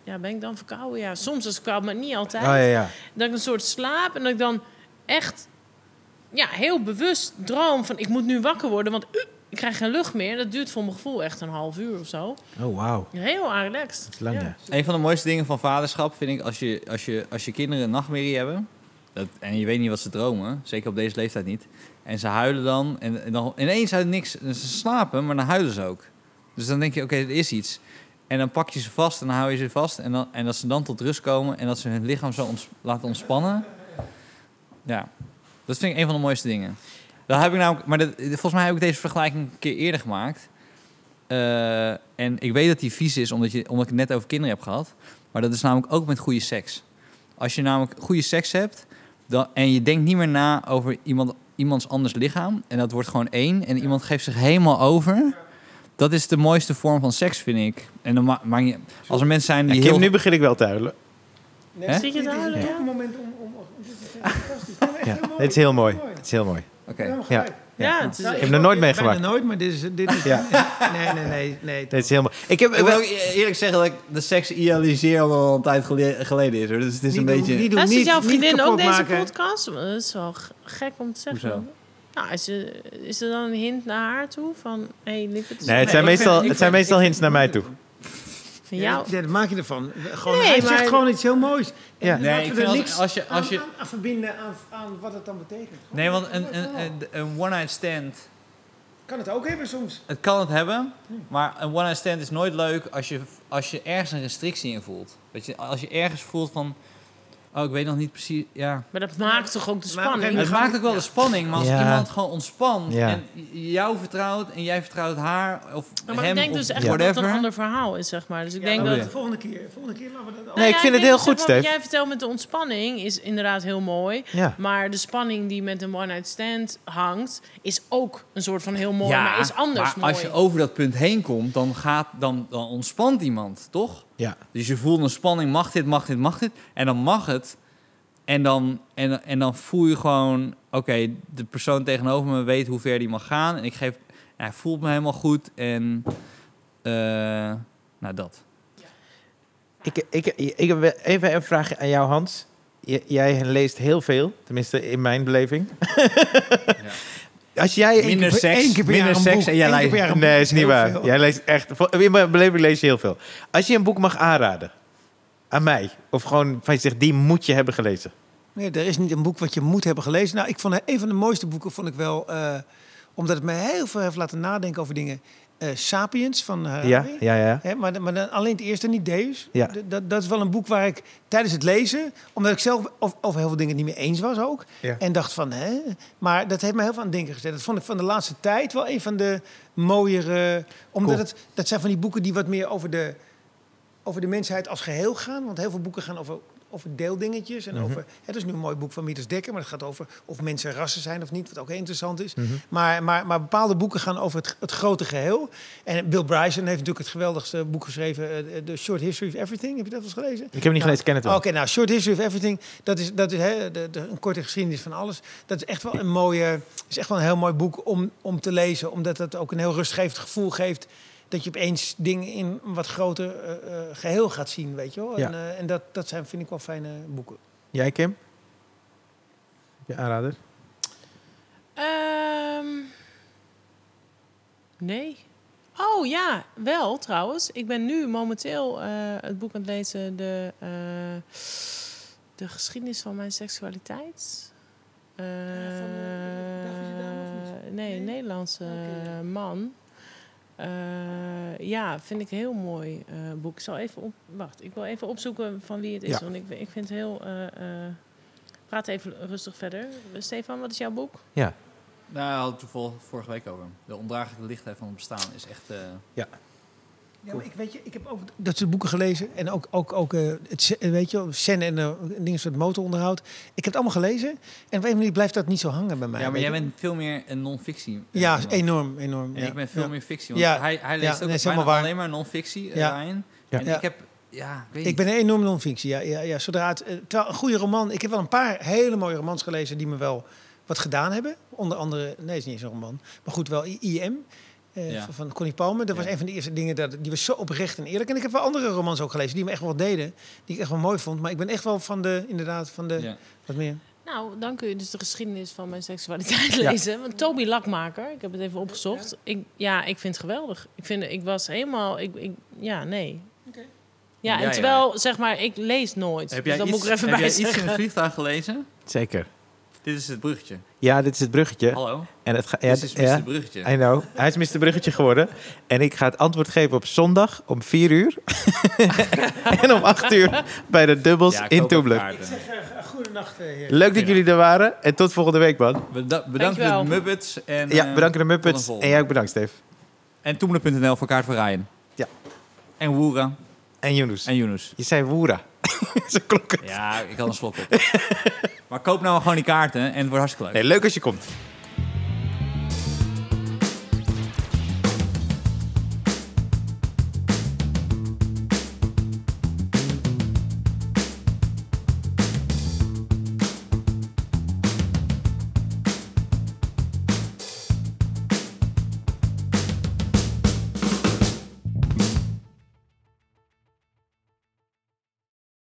Ja, ben ik dan verkouden? Ja, soms als ik koud, maar niet altijd. Oh ja, ja. Dat ik een soort slaap en dat ik dan echt ja, heel bewust droom van... ik moet nu wakker worden, want uh, ik krijg geen lucht meer. Dat duurt voor mijn gevoel echt een half uur of zo. Oh, wauw. Heel relaxed. Dat is lang, ja. Een van de mooiste dingen van vaderschap vind ik als je, als je, als je kinderen een nachtmerrie hebben. Dat, en je weet niet wat ze dromen, zeker op deze leeftijd niet. En ze huilen dan en, en dan ineens uit niks. Ze slapen, maar dan huilen ze ook. Dus dan denk je, oké, er is iets. En dan pak je ze vast en dan hou je ze vast. En, dan, en dat ze dan tot rust komen en dat ze hun lichaam zo ons, laten ontspannen. Ja, dat vind ik een van de mooiste dingen. Dat heb ik namelijk, maar dat, volgens mij heb ik deze vergelijking een keer eerder gemaakt. Eh, en ik weet dat die vies is, omdat, je, omdat ik het net over kinderen heb gehad. Maar dat is namelijk ook met goede seks. Als je namelijk goede seks hebt dan, en je denkt niet meer na over iemand, iemands anders lichaam. En dat wordt gewoon één. En iemand geeft zich helemaal over. Dat is de mooiste vorm van seks, vind ik. En dan ma maak je, als er mensen zijn die Ja, heel... Nu begin ik wel te huilen. Nee? Zit je te is een ja? om... om, om Ja, heel mooi. het is heel. Mooi. Het is heel mooi. Oké. Helemaal Ja. gelijk. Ja, het is Ik heb het nog nooit meegemaakt. nooit, maar dit is... Dit is Ja. [LAUGHS] Nee, nee, nee. nee Het is mooi. Ik heb Ik ook e- eerlijk zeggen dat ik de seks idealiseer al een tijd gele- geleden is. Hoor. Dus het is een doen, beetje... Luistert niet- jouw niet vriendin ook deze maken. podcast? Dat is wel gek om te zeggen. Hoezo? Nou, is er, is er dan een hint naar haar toe? Van, hey, Nee, het zijn ik meestal, ik het zijn meestal ik hints naar mij toe. Van jou? Ja, dat maak je ervan. Gewoon, Nee, hij maar- zegt gewoon iets heel moois. En Ja. Nee, we ik er vind als- niks als je- als je- aan, aan verbinden aan, aan wat het dan betekent. Nee, want een, een, een, one-night stand... Kan het ook hebben soms. Het kan het hebben, maar een one-night stand is nooit leuk als je, als je ergens een restrictie in voelt. Weet je, als je ergens voelt van... Oh, ik weet nog niet precies... Ja. Maar dat maakt toch ook de spanning? Het maakt ook wel de spanning, maar als Ja. iemand gewoon ontspant... Ja. en jou vertrouwt en jij vertrouwt haar of Ja, maar hem ik denk dus echt whatever... dat het een ander verhaal is, zeg maar. Dus ik Ja, denk oh dat... de volgende keer, volgende keer laten we dat. Nee, ik vind het heel goed, zeg, Wat Steve. jij vertelt met de ontspanning is inderdaad heel mooi. Ja. Maar de spanning die met een one-night stand hangt... is ook een soort van heel mooi, maar is anders maar mooi. als je over dat punt heen komt, dan, gaat, dan, dan ontspant iemand, toch? Ja. Dus je voelt een spanning, mag dit, mag dit, mag dit. En dan mag het. En dan, en, en dan voel je gewoon, oké, de persoon tegenover me weet hoe ver die mag gaan. En ik geef, hij voelt me helemaal goed. En, eh, nou dat. Ik, ik, ik heb even een vraag aan jou, Hans. J- Jij leest heel veel, tenminste in mijn beleving. [LAUGHS] Als jij... Minder per- seks, één keer per minder jaar een seks boek. en jij keer per jaar een Nee, is niet waar. veel. Jij leest echt... In mijn beleving lees je heel veel. Als je een boek mag aanraden aan mij, of gewoon van je zegt, die moet je hebben gelezen. Nee, er is niet een boek wat je moet hebben gelezen. Nou, ik vond een van de mooiste boeken vond ik wel, eh, omdat het me heel veel heeft laten nadenken over dingen. Eh, Sapiens van Harari. Ja, ja, ja. Hè, maar, maar dan alleen het eerste, niet Deus. Ja. Dat, dat is wel een boek waar ik tijdens het lezen, omdat ik zelf over, over heel veel dingen niet mee eens was ook. Ja. En dacht van, hè? Maar dat heeft me heel veel aan het denken gezet. Dat vond ik van de laatste tijd wel een van de mooiere. Omdat Cool. het, dat zijn van die boeken die wat meer over de, over de mensheid als geheel gaan. Want heel veel boeken gaan over, over deeldingetjes. En Mhm. over, het is nu een mooi boek van Mieters Dekker, maar het gaat over of mensen rassen zijn of niet, wat ook heel interessant is. Mhm. Maar, maar, maar bepaalde boeken gaan over het, het grote geheel. En Bill Bryson heeft natuurlijk het geweldigste boek geschreven, eh, The Short History of Everything. Heb je dat wel eens gelezen? Ik heb hem niet gelezen, ik ken het wel. Oké, nou, Short History of Everything, dat is, dat is hè, de, de, een korte geschiedenis van alles. Dat is echt wel een mooie, is echt wel een heel mooi boek om, om te lezen, omdat het ook een heel rustgevend gevoel geeft dat je opeens dingen in een wat groter eh, eh, geheel gaat zien, weet je wel. Ja. En, eh, en dat, dat zijn, vind ik wel fijne boeken. Jij, Kim? Je aanrader? Ehm, nee. Oh ja, wel trouwens. Ik ben nu momenteel eh, het boek aan het lezen, de, eh, de geschiedenis van mijn seksualiteit. Eh, van, eh, David de Dame of niet? nee, een? Nederlandse ja. man. Eh, ja, vind ik een heel mooi eh, boek. Ik zal even op, wacht, ik wil even opzoeken van wie het is. Ja. Want ik, ik vind het heel. eh, eh, praat even rustig verder. Stefan, wat is jouw boek? Ja. Daar hadden we het toevallig vorige week over. De ondraaglijke lichtheid van het bestaan is echt... eh, Ja, maar ik, weet je, ik heb ook dat soort boeken gelezen. En ook, ook, ook eh, het, ze- weet je, Sen en eh, dingen soort motoronderhoud. Ik heb het allemaal gelezen. En op een of manier blijft dat niet zo hangen bij mij. ja, maar jij bent veel meer een non-fictie. eh, Ja, iemand. enorm, enorm. En ja. ik ben veel Ja. meer fictie. Want Ja. hij, hij leest nee, ook is bijna waar. alleen maar non-fictie, eh, Ja. Ryan. En Ja. ik heb... Ja, ik Ik ben een enorme non-fictie. Ja, ja, ja. Zodra het, eh, terwijl een goede roman. Ik heb wel een paar hele mooie romans gelezen die me wel wat gedaan hebben. Onder andere, nee, het is niet eens een roman. Maar goed, wel IM. Eh, Ja. van- Connie Palmer. Dat was een van de eerste dingen, dat, die was zo oprecht en eerlijk. En ik heb wel andere romans ook gelezen die me echt wel deden. Die ik echt wel mooi vond. Maar ik ben echt wel van de, inderdaad, van de, Ja. wat meer. Nou, dan kun je dus de geschiedenis van mijn seksualiteit [LAUGHS] lezen. Want Toby Lakmaker, ik heb het even opgezocht. Ik, ja, ik vind het geweldig. Ik, vind, ik was helemaal... Ik, ik, ja, nee. Ja, Ja, en ja. terwijl, zeg maar, ik lees nooit. Heb dus jij, dat iets, moet ik er even heb bij jij iets in het vliegtuig gelezen? Zeker. Dit is het bruggetje. Ja, dit is het bruggetje. Hallo? En het ga, ja, Dit is Mr. ja, Bruggetje. I know. Hij is Mr. Bruggetje geworden. En ik ga het antwoord geven op zondag om 4 uur. [LAUGHS] en om 8 uur bij de dubbels Ja, in koop Toebler. ook kaarten. Goedenacht, heer. Leuk dat jullie er waren. En tot volgende week, man. Beda bedankt Dankjewel. de Muppets. En, Ja, eh, bedankt de Muppets. En jij ook bedankt, Steve. En Toemelen.nl voor kaart voor Ryan. Ja. En Woera. En Yunus. En Yunus. Je zei Woera. Zo klonk het. Ja, ik had een slok op. maar koop nou gewoon die kaarten en het wordt hartstikke leuk. Nee, leuk als je komt.